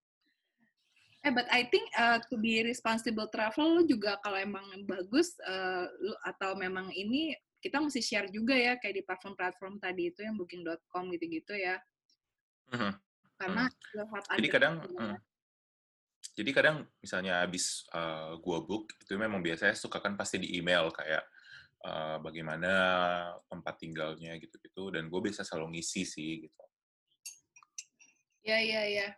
Eh, but I think uh, to be responsible travel lu juga kalau emang bagus uh, lu atau memang ini kita mesti share juga ya kayak di platform-platform tadi itu yang booking.com gitu-gitu ya. Mhm. Karena lewat Jadi ada kadang, mm, jadi kadang misalnya habis uh, gua book itu memang biasanya suka kan pasti di email kayak uh, bagaimana tempat tinggalnya gitu-gitu dan gue biasa selalu ngisi sih gitu. Ya, ya, ya.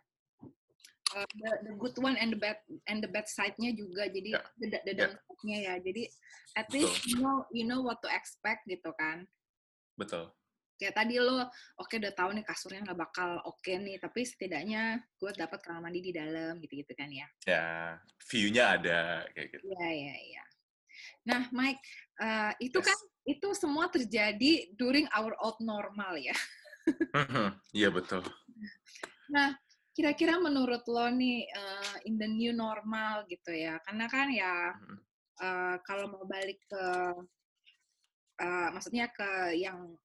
Uh, the, the good one and the bad and the bad side-nya juga jadi Ya, the, the ya. downside-nya ya jadi at least you know you know what to expect gitu kan Betul. kayak tadi lo oke udah tahu nih kasurnya nggak bakal oke nih tapi setidaknya gue dapat kamar mandi di dalam gitu gitu kan ya Ya, view-nya ada kayak gitu. Iya, iya, iya. Nah, Mike, uh, itu Yes. kan itu semua terjadi during our old normal ya. Iya betul. Nah, kira-kira menurut lo nih uh, in the new normal gitu ya, karena kan ya uh, kalau mau balik ke, uh, maksudnya ke yang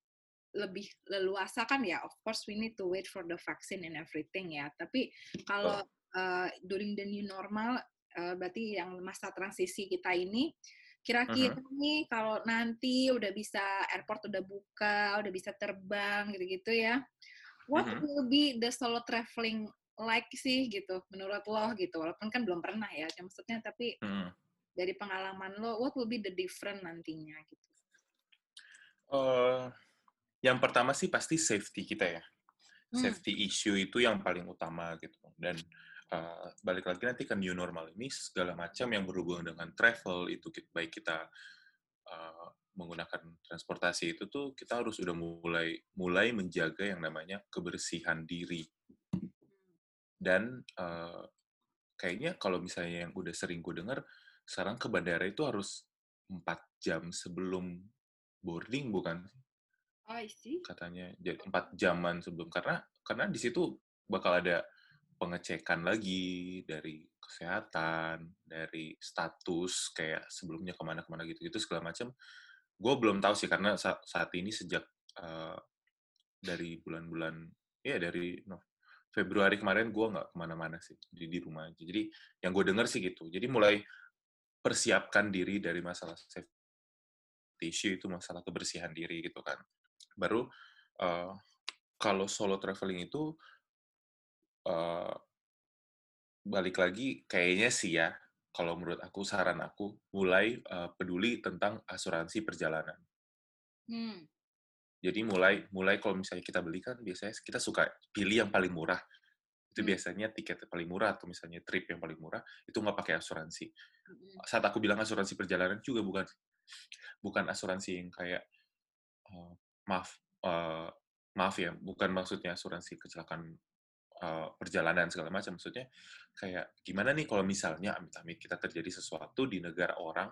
lebih leluasa kan ya, of course we need to wait for the vaccine and everything ya. Tapi kalau uh, during the new normal, uh, berarti yang masa transisi kita ini, kira-kira nih kalau nanti udah bisa airport udah buka, udah bisa terbang gitu-gitu ya, what Mhm. will be the solo traveling like sih gitu menurut lo gitu walaupun kan belum pernah ya ya maksudnya tapi Mhm. dari pengalaman lo what will be the different nantinya gitu Eh, yang pertama sih pasti safety kita ya. Hmm. Safety issue itu yang paling utama gitu. Dan eh, balik lagi nanti ke new normal ini segala macam yang berhubungan dengan travel itu baik kita eh, menggunakan transportasi itu tuh kita harus udah mulai mulai menjaga yang namanya kebersihan diri. Dan eh, kayaknya kalau misalnya yang udah sering gue dengar sekarang ke bandara itu harus empat jam sebelum boarding bukan? Oh I see. Katanya jadi empat jaman sebelum karena karena di situ bakal ada pengecekan lagi dari kesehatan dari status kayak sebelumnya ke mana-kemana gitu-gitu segala macam gue belum tahu sih karena sa- saat ini sejak eh, dari bulan-bulan ya dari no, Februari kemarin gue nggak ke mana-mana sih di di rumah aja. Jadi yang gue dengar sih gitu. Jadi mulai persiapkan diri dari masalah safety issue itu masalah kebersihan diri gitu kan. Baru eh, kalau solo traveling itu eh, balik lagi kayaknya sih ya kalau menurut aku saran aku mulai eh, peduli tentang asuransi perjalanan. Hmm. Jadi mulai mulai kalau misalnya kita beli kan biasanya kita suka pilih yang paling murah. Itu Hmm. biasanya tiket yang paling murah atau misalnya trip yang paling murah itu nggak pakai asuransi. Mm-mm. saat aku bilang asuransi perjalanan juga bukan bukan asuransi yang kayak eh, maaf eh, maaf ya bukan maksudnya asuransi kecelakaan eh, perjalanan segala macam. Maksudnya kayak gimana nih kalau misalnya amit-amit kita terjadi sesuatu di negara orang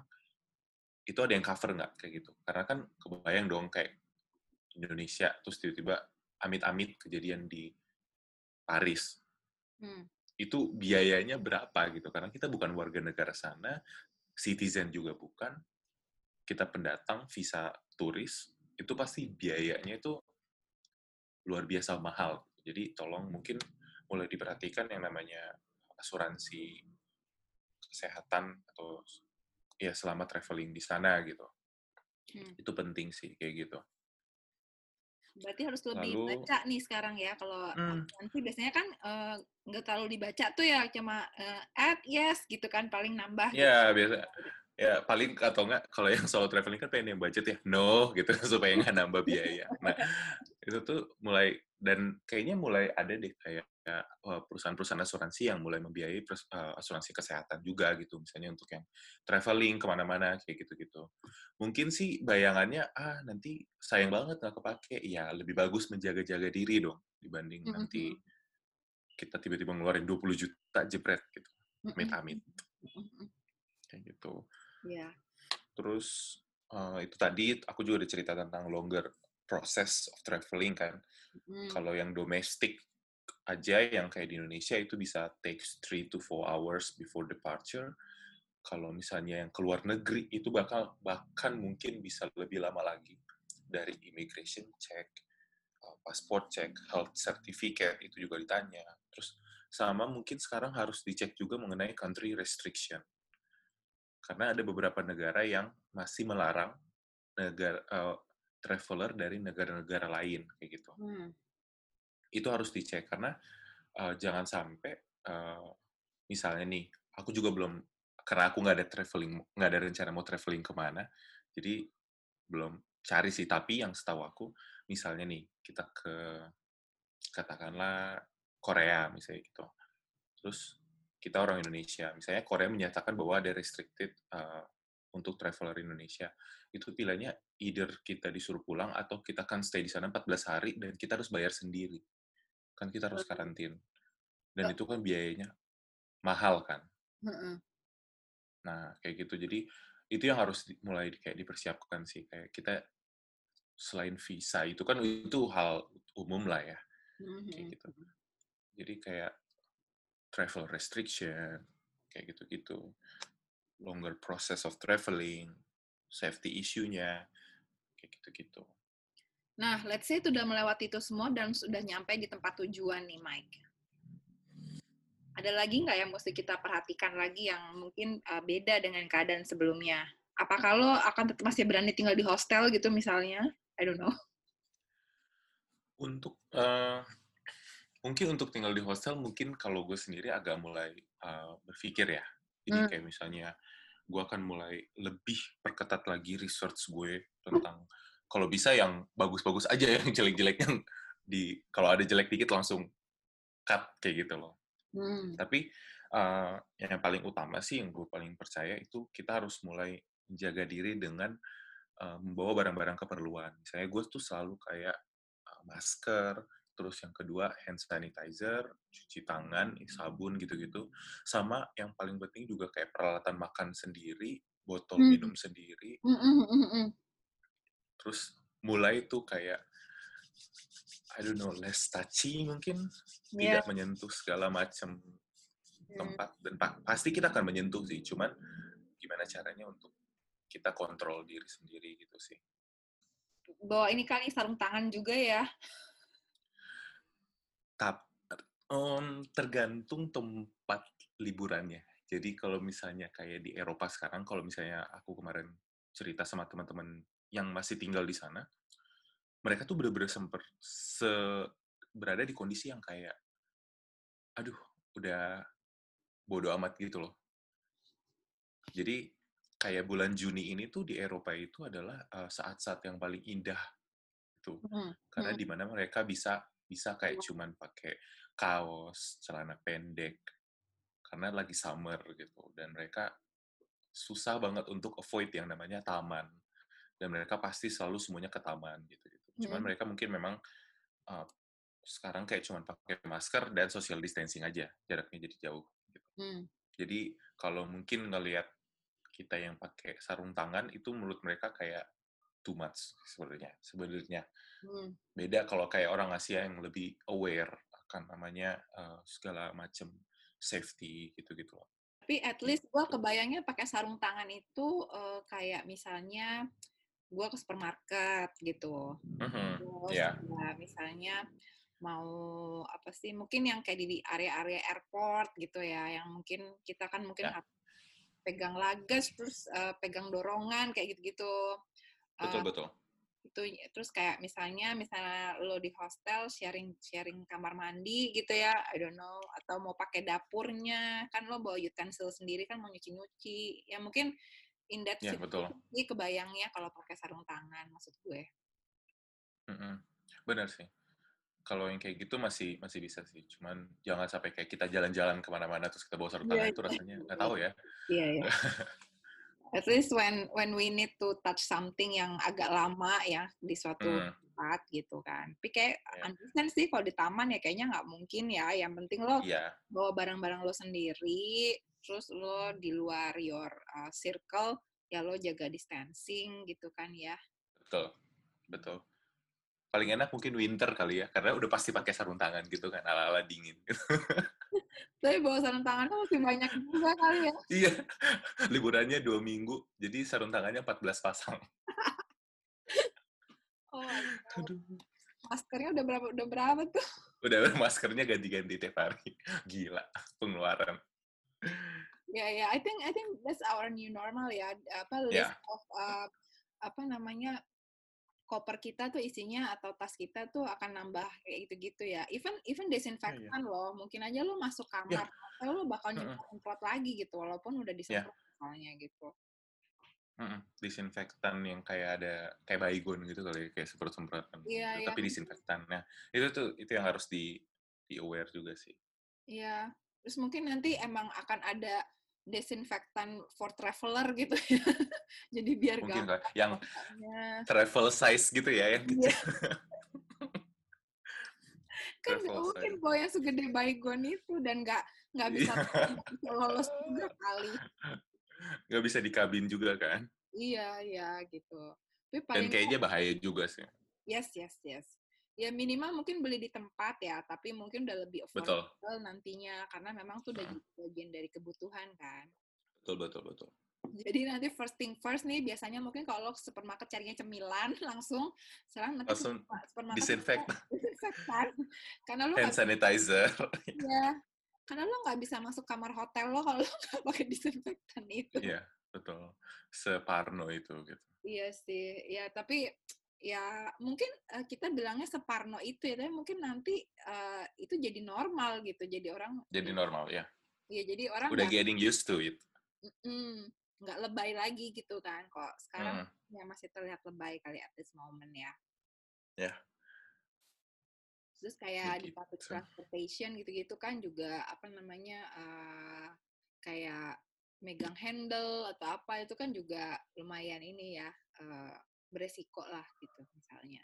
itu ada yang cover nggak? Kayak gitu. Karena kan kebayang dong kayak Indonesia terus tiba-tiba amit-amit kejadian di Paris. Hmm. itu biayanya berapa gitu? Karena kita bukan warga negara sana citizen juga bukan. Kita pendatang visa turis itu pasti biayanya itu luar biasa mahal. Jadi tolong mungkin mulai diperhatikan yang namanya asuransi kesehatan atau ya selama traveling di sana gitu. Hmm. itu penting sih kayak gitu berarti harus lebih Lalu- baca nih sekarang ya kalau Hmm. nanti biasanya kan eh, nggak terlalu dibaca tuh ya cuma eh, add yes gitu kan paling nambah gitu. ya biasa ya paling atau enggak kalau yang solo traveling kan pengen yang budget ya no gitu supaya nggak nambah biaya nah itu tuh mulai dan kayaknya mulai ada deh kayak uh, perusahaan-perusahaan asuransi yang mulai membiayai asuransi kesehatan juga gitu, misalnya untuk yang traveling ke mana-mana kayak gitu-gitu. Mungkin sih bayangannya ah nanti sayang banget nggak kepake, ya lebih bagus menjaga-jaga diri dong dibanding mm -hmm. nanti kita tiba-tiba ngeluarin 20 juta jebret gitu, amit-amit. Kayak gitu. Yeah. Terus uh, itu tadi aku juga udah cerita tentang longer process of traveling kan. Hmm. Kalau yang domestik aja yang kayak di Indonesia itu bisa takes 3 to 4 hours before departure. Kalau misalnya yang keluar negeri itu bakal bahkan mungkin bisa lebih lama lagi dari immigration check, uh, passport check, health certificate itu juga ditanya. Terus sama mungkin sekarang harus dicek juga mengenai country restriction. Karena ada beberapa negara yang masih melarang negara uh, traveler dari negara-negara lain kayak gitu. Hmm. Itu harus dicek karena uh, jangan sampai uh, misalnya nih, aku juga belum karena aku nggak ada traveling, nggak ada rencana mau traveling ke mana, jadi belum cari sih. Tapi yang setahu aku, misalnya nih kita ke katakanlah Korea misalnya gitu, terus kita orang Indonesia, misalnya Korea menyatakan bahwa ada restricted uh, untuk traveler Indonesia, itu pilihannya either kita disuruh pulang atau kita kan stay di sana 14 hari dan kita harus bayar sendiri. Kan kita harus karantin. Dan itu kan biayanya mahal kan. Nah, kayak gitu. Jadi itu yang harus mulai kayak dipersiapkan sih. Kayak kita selain visa itu kan itu hal umum lah ya. Kayak gitu. Jadi kayak travel restriction, kayak gitu-gitu longer process of traveling, safety issue-nya, kayak gitu-gitu. Nah, let's say itu udah melewati itu semua dan sudah nyampe di tempat tujuan nih, Mike. Ada lagi nggak yang mesti kita perhatikan lagi yang mungkin uh, beda dengan keadaan sebelumnya? Apa kalau akan tetap masih berani tinggal di hostel gitu misalnya? I don't know. Untuk uh, mungkin untuk tinggal di hostel mungkin kalau gue sendiri agak mulai uh, berpikir ya. Jadi hmm. kayak misalnya gue akan mulai lebih perketat lagi research gue tentang kalau bisa yang bagus-bagus aja yang jelek-jeleknya di kalau ada jelek dikit langsung cut kayak gitu loh. Hmm. Tapi uh, yang paling utama sih yang gue paling percaya itu kita harus mulai menjaga diri dengan uh, membawa barang-barang keperluan. Misalnya gue tuh selalu kayak uh, masker, terus yang kedua hand sanitizer, cuci tangan, sabun gitu-gitu. Sama yang paling penting juga kayak peralatan makan sendiri, botol hmm. minum sendiri. Hmm, hmm, hmm, hmm. Terus mulai tuh kayak I don't know, less touchy mungkin, yeah. tidak menyentuh segala macam tempat dan pa pasti kita akan menyentuh sih, cuman gimana caranya untuk kita kontrol diri sendiri gitu sih. Bawa ini kali sarung tangan juga ya. Tap, um, tergantung tempat liburannya. Jadi kalau misalnya kayak di Eropa sekarang, kalau misalnya aku kemarin cerita sama teman-teman yang masih tinggal di sana, mereka tuh bener-bener semper se berada di kondisi yang kayak, aduh, udah bodo amat gitu loh. Jadi kayak bulan Juni ini tuh di Eropa itu adalah saat-saat uh, yang paling indah itu, hmm. karena hmm. di mana mereka bisa bisa kayak hmm. cuman pakai kaos, celana pendek, karena lagi summer gitu. Dan mereka susah banget untuk avoid yang namanya taman. Dan mereka pasti selalu semuanya ke taman gitu. gitu. Cuman hmm. mereka mungkin memang uh, sekarang kayak cuman pakai masker dan social distancing aja, jaraknya jadi jauh. Gitu. Hmm. Jadi kalau mungkin ngelihat kita yang pakai sarung tangan itu menurut mereka kayak too much sebenarnya sebenarnya hmm. beda kalau kayak orang Asia yang lebih aware akan namanya uh, segala macam safety gitu-gitu tapi at least gue kebayangnya pakai sarung tangan itu uh, kayak misalnya gue ke supermarket gitu mm-hmm. terus yeah. ya misalnya mau apa sih mungkin yang kayak di area-area airport gitu ya yang mungkin kita kan mungkin yeah. pegang lagas terus uh, pegang dorongan kayak gitu-gitu betul betul itu terus kayak misalnya misalnya lo di hostel sharing sharing kamar mandi gitu ya I don't know atau mau pakai dapurnya kan lo bawa utensil sendiri kan mau nyuci nyuci ya mungkin in that ya, betul. Ini kebayangnya kalau pakai sarung tangan maksud gue mm -hmm. benar sih kalau yang kayak gitu masih masih bisa sih. Cuman jangan sampai kayak kita jalan-jalan ke mana-mana terus kita bawa sarung tangan Iya, itu iya. rasanya nggak tahu ya. Iya, iya. At least when when we need to touch something yang agak lama ya di suatu Hmm, tempat gitu kan. Tapi kayak Iya. understand sih kalau di taman ya kayaknya nggak mungkin ya. Yang penting lo Iya, bawa barang-barang lo sendiri, terus lo di luar your uh, circle, ya lo jaga distancing gitu kan ya. betul. Betul. Paling enak mungkin winter kali ya, karena udah pasti pakai sarung tangan gitu kan, ala-ala dingin. Tapi bawa sarung tangan kan masih banyak juga kali ya. Iya, liburannya dua minggu, jadi sarung tangannya 14 pasang. Oh. Aduh. maskernya udah berapa udah berapa tuh? Udah maskernya ganti-ganti tiap hari. Gila, pengeluaran. Ya ya, I think I think that's our new normal ya. Apa list Ya. of uh, apa namanya koper kita tuh isinya atau tas kita tuh akan nambah kayak gitu-gitu ya. Even even desinfektan loh. Mungkin aja lo masuk kamar, atau lo bakal Mm-mm. nyemprot lagi gitu walaupun udah disemprot misalnya gitu. Mm-mm, Disinfektan yang kayak ada kayak baygon gitu kali, ya, kayak semprot-semprotan. Iya, gitu. Tapi iya. disinfektan. Nah, itu tuh itu yang harus di di aware juga sih. Iya. Terus mungkin nanti emang akan ada desinfektan for traveler gitu ya. Jadi biar Mungkin gampang. lah, yang pakainya. travel size gitu ya, yang Iya. kecil. kan Travel mungkin bawa yang segede baygon itu dan nggak nggak bisa Iya. bisa lolos juga kali Nggak bisa di kabin juga kan. iya iya gitu tapi Dan kayaknya bahaya juga sih. yes yes yes ya minimal mungkin beli di tempat ya tapi mungkin udah lebih Betul. affordable nantinya karena memang tuh udah Hmm. jadi bagian dari kebutuhan kan Betul, betul, betul. jadi nanti first thing first nih biasanya mungkin kalau supermarket carinya cemilan langsung sekarang nanti Langsung super- supermarket disinfektan. disinfektan karena lo Hand sanitizer. Iya, karena lo nggak bisa masuk kamar hotel lo kalau lo nggak pakai disinfektan itu. Iya, betul. Separno itu gitu. Iya sih, ya tapi ya mungkin eh, kita bilangnya separno itu ya, tapi mungkin nanti eh, itu jadi normal gitu, jadi orang Jadi normal ya. Iya, jadi orang Udah nggak getting used to it. mm, nggak lebay lagi gitu kan. Kok sekarang Hmm. ya masih terlihat lebay kali at this moment ya. Ya. Terus kayak di public Begitu. transportation gitu-gitu kan juga apa namanya eh, kayak megang handle atau apa itu kan juga lumayan ini ya eh, beresiko lah gitu misalnya.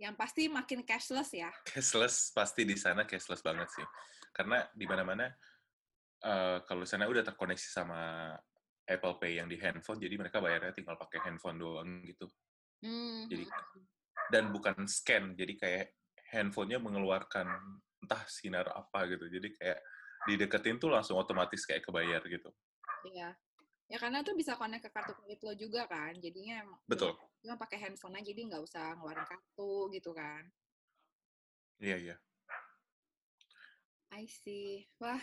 Yang pasti makin cashless ya. Cashless pasti di sana cashless banget sih. Karena di mana-mana eh, kalau di sana udah terkoneksi sama Apple Pay yang di handphone, jadi mereka bayarnya tinggal pakai handphone doang gitu. Hmm. Jadi dan bukan scan, jadi kayak handphonenya mengeluarkan entah sinar apa gitu. Jadi kayak dideketin tuh langsung otomatis kayak kebayar gitu. Iya. Ya karena tuh bisa connect ke kartu kredit lo juga kan. Jadinya emang- Betul. cuma pakai handphone aja jadi nggak usah ngeluarin kartu gitu kan. Iya, iya. I see. Wah,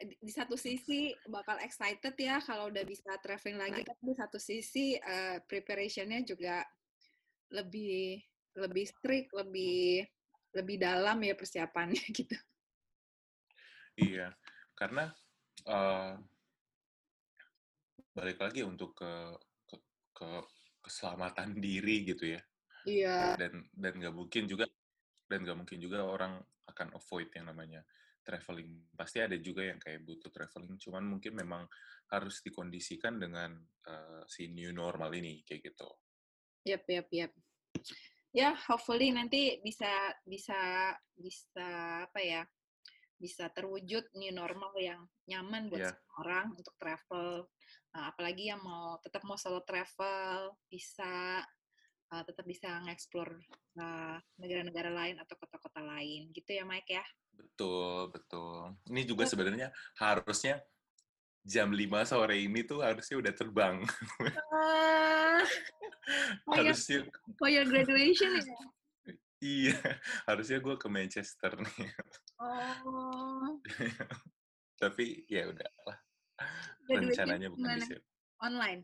di satu sisi bakal excited ya kalau udah bisa traveling lagi, tapi di satu sisi eh, preparationnya juga lebih lebih strict, lebih lebih dalam ya persiapannya gitu. Iya, karena eh, balik lagi untuk ke, ke ke keselamatan diri gitu ya. Iya. Dan dan nggak mungkin juga dan nggak mungkin juga orang akan avoid yang namanya traveling. Pasti ada juga yang kayak butuh traveling, cuman mungkin memang harus dikondisikan dengan eh, si new normal ini kayak gitu. Yap, yap, yap. Ya, hopefully nanti bisa bisa bisa apa ya? Bisa terwujud new normal yang nyaman buat Iya. semua orang untuk travel. Nah, apalagi yang mau tetap mau solo travel, bisa uh, tetap bisa nge-explore uh, negara-negara lain atau kota-kota lain. Gitu ya, Mike ya? Betul, betul. Ini juga sebenarnya harusnya jam 5 sore ini tuh harusnya udah terbang. Ya, harusnya for your graduation ya? iya, harusnya gue ke Manchester nih. Oh, Tapi ya udahlah. Rencananya bukan di sini. Online?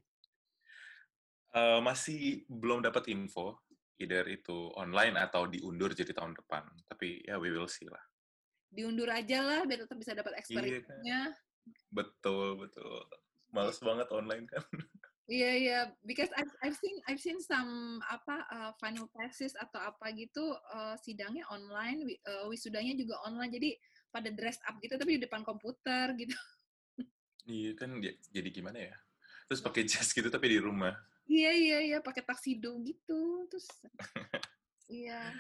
Eh, masih belum dapat info, either itu online atau diundur jadi tahun depan. Tapi ya we will see lah. Diundur aja lah, biar tetap bisa dapat Iya kan? experience-nya. Betul, betul. Males banget online kan. Iya yeah, iya, yeah. because I've, I've seen I've seen some apa uh, final thesis atau apa gitu uh, sidangnya online, uh, wisudanya juga online, jadi pada dress up gitu tapi di depan komputer gitu. Iya kan, jadi gimana ya? Terus pakai jas gitu tapi di rumah. Iya iya iya, pakai taksido gitu, terus iya,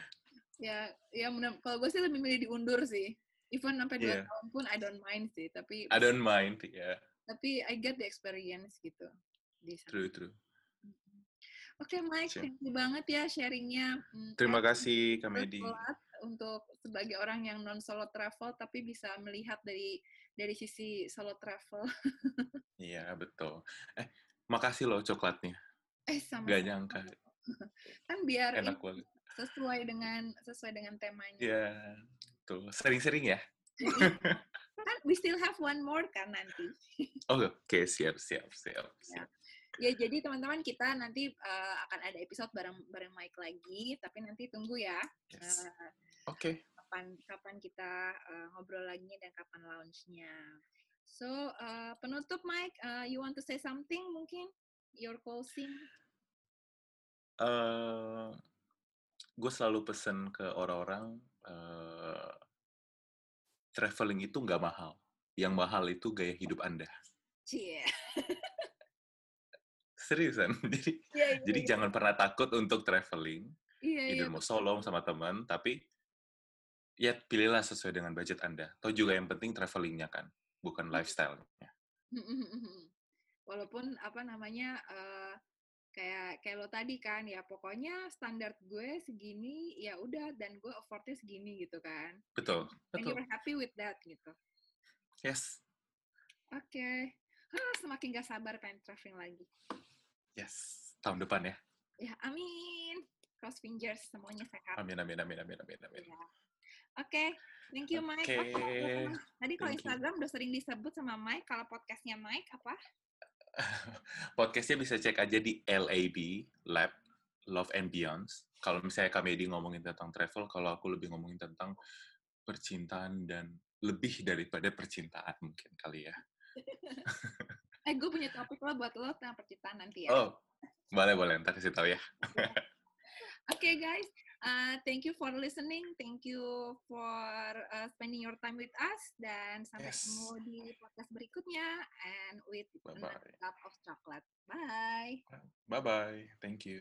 ya ya kalau gue sih lebih milih diundur sih. Even sampai dua yeah. tahun pun I don't mind sih, tapi I don't mind, ya. Yeah. Tapi I get the experience gitu di sana. True, true. Oke, okay, Mike, thank you banget ya sharingnya. Hmm, Terima kasih, Kamedi. Untuk sebagai orang yang non solo travel, tapi bisa melihat dari dari sisi solo travel. iya, betul. Eh, makasih loh coklatnya. Eh, sama. Gak nyangka. kan biar enak banget. Sesuai dengan sesuai dengan temanya. Iya, tuh sering-sering ya. kan we still have one more kan nanti. oh, oke, okay. siap, siap, siap, ya. siap. Ya ya jadi teman-teman kita nanti uh, akan ada episode bareng bareng Mike lagi tapi nanti tunggu ya yes. uh, oke okay. Kapan kapan kita uh, ngobrol lagi dan kapan launchnya. So uh, penutup Mike uh, you want to say something mungkin? Your closing? Uh, gue selalu pesen ke orang-orang uh, traveling itu nggak mahal. Yang mahal itu gaya hidup anda. Cie. seriusan? Jadi yeah, yeah, jadi yeah. jangan pernah takut untuk traveling. Yeah, yeah, mau solo sama teman tapi ya pilihlah sesuai dengan budget anda atau juga yang penting travelingnya kan bukan lifestyle-nya walaupun apa namanya uh, kayak kayak lo tadi kan ya pokoknya standar gue segini ya udah dan gue affordnya segini gitu kan betul and betul you're happy with that gitu yes oke okay. semakin gak sabar pengen traveling lagi Yes, tahun depan ya. Ya, amin. Cross fingers semuanya sehat. Amin, amin, amin, amin, amin, amin. Ya. Oke, okay. thank you Mike. Okay. Okay. Tadi kalau Instagram you. udah sering disebut sama Mike, kalau podcastnya Mike apa? podcastnya bisa cek aja di LAB, Lab, Love and Beyonds. Kalau misalnya kami di ngomongin tentang travel, kalau aku lebih ngomongin tentang percintaan dan lebih daripada percintaan mungkin kali ya. Eh, gue punya topik lo buat lo tentang percintaan nanti ya. Oh, boleh, boleh. Ntar kasih tahu ya. Oke, okay, guys. Uh, thank you for listening. Thank you for uh, spending your time with us. Dan sampai yes. ketemu di podcast berikutnya. And with Bye -bye. another cup of chocolate. Bye. Bye-bye. Thank you.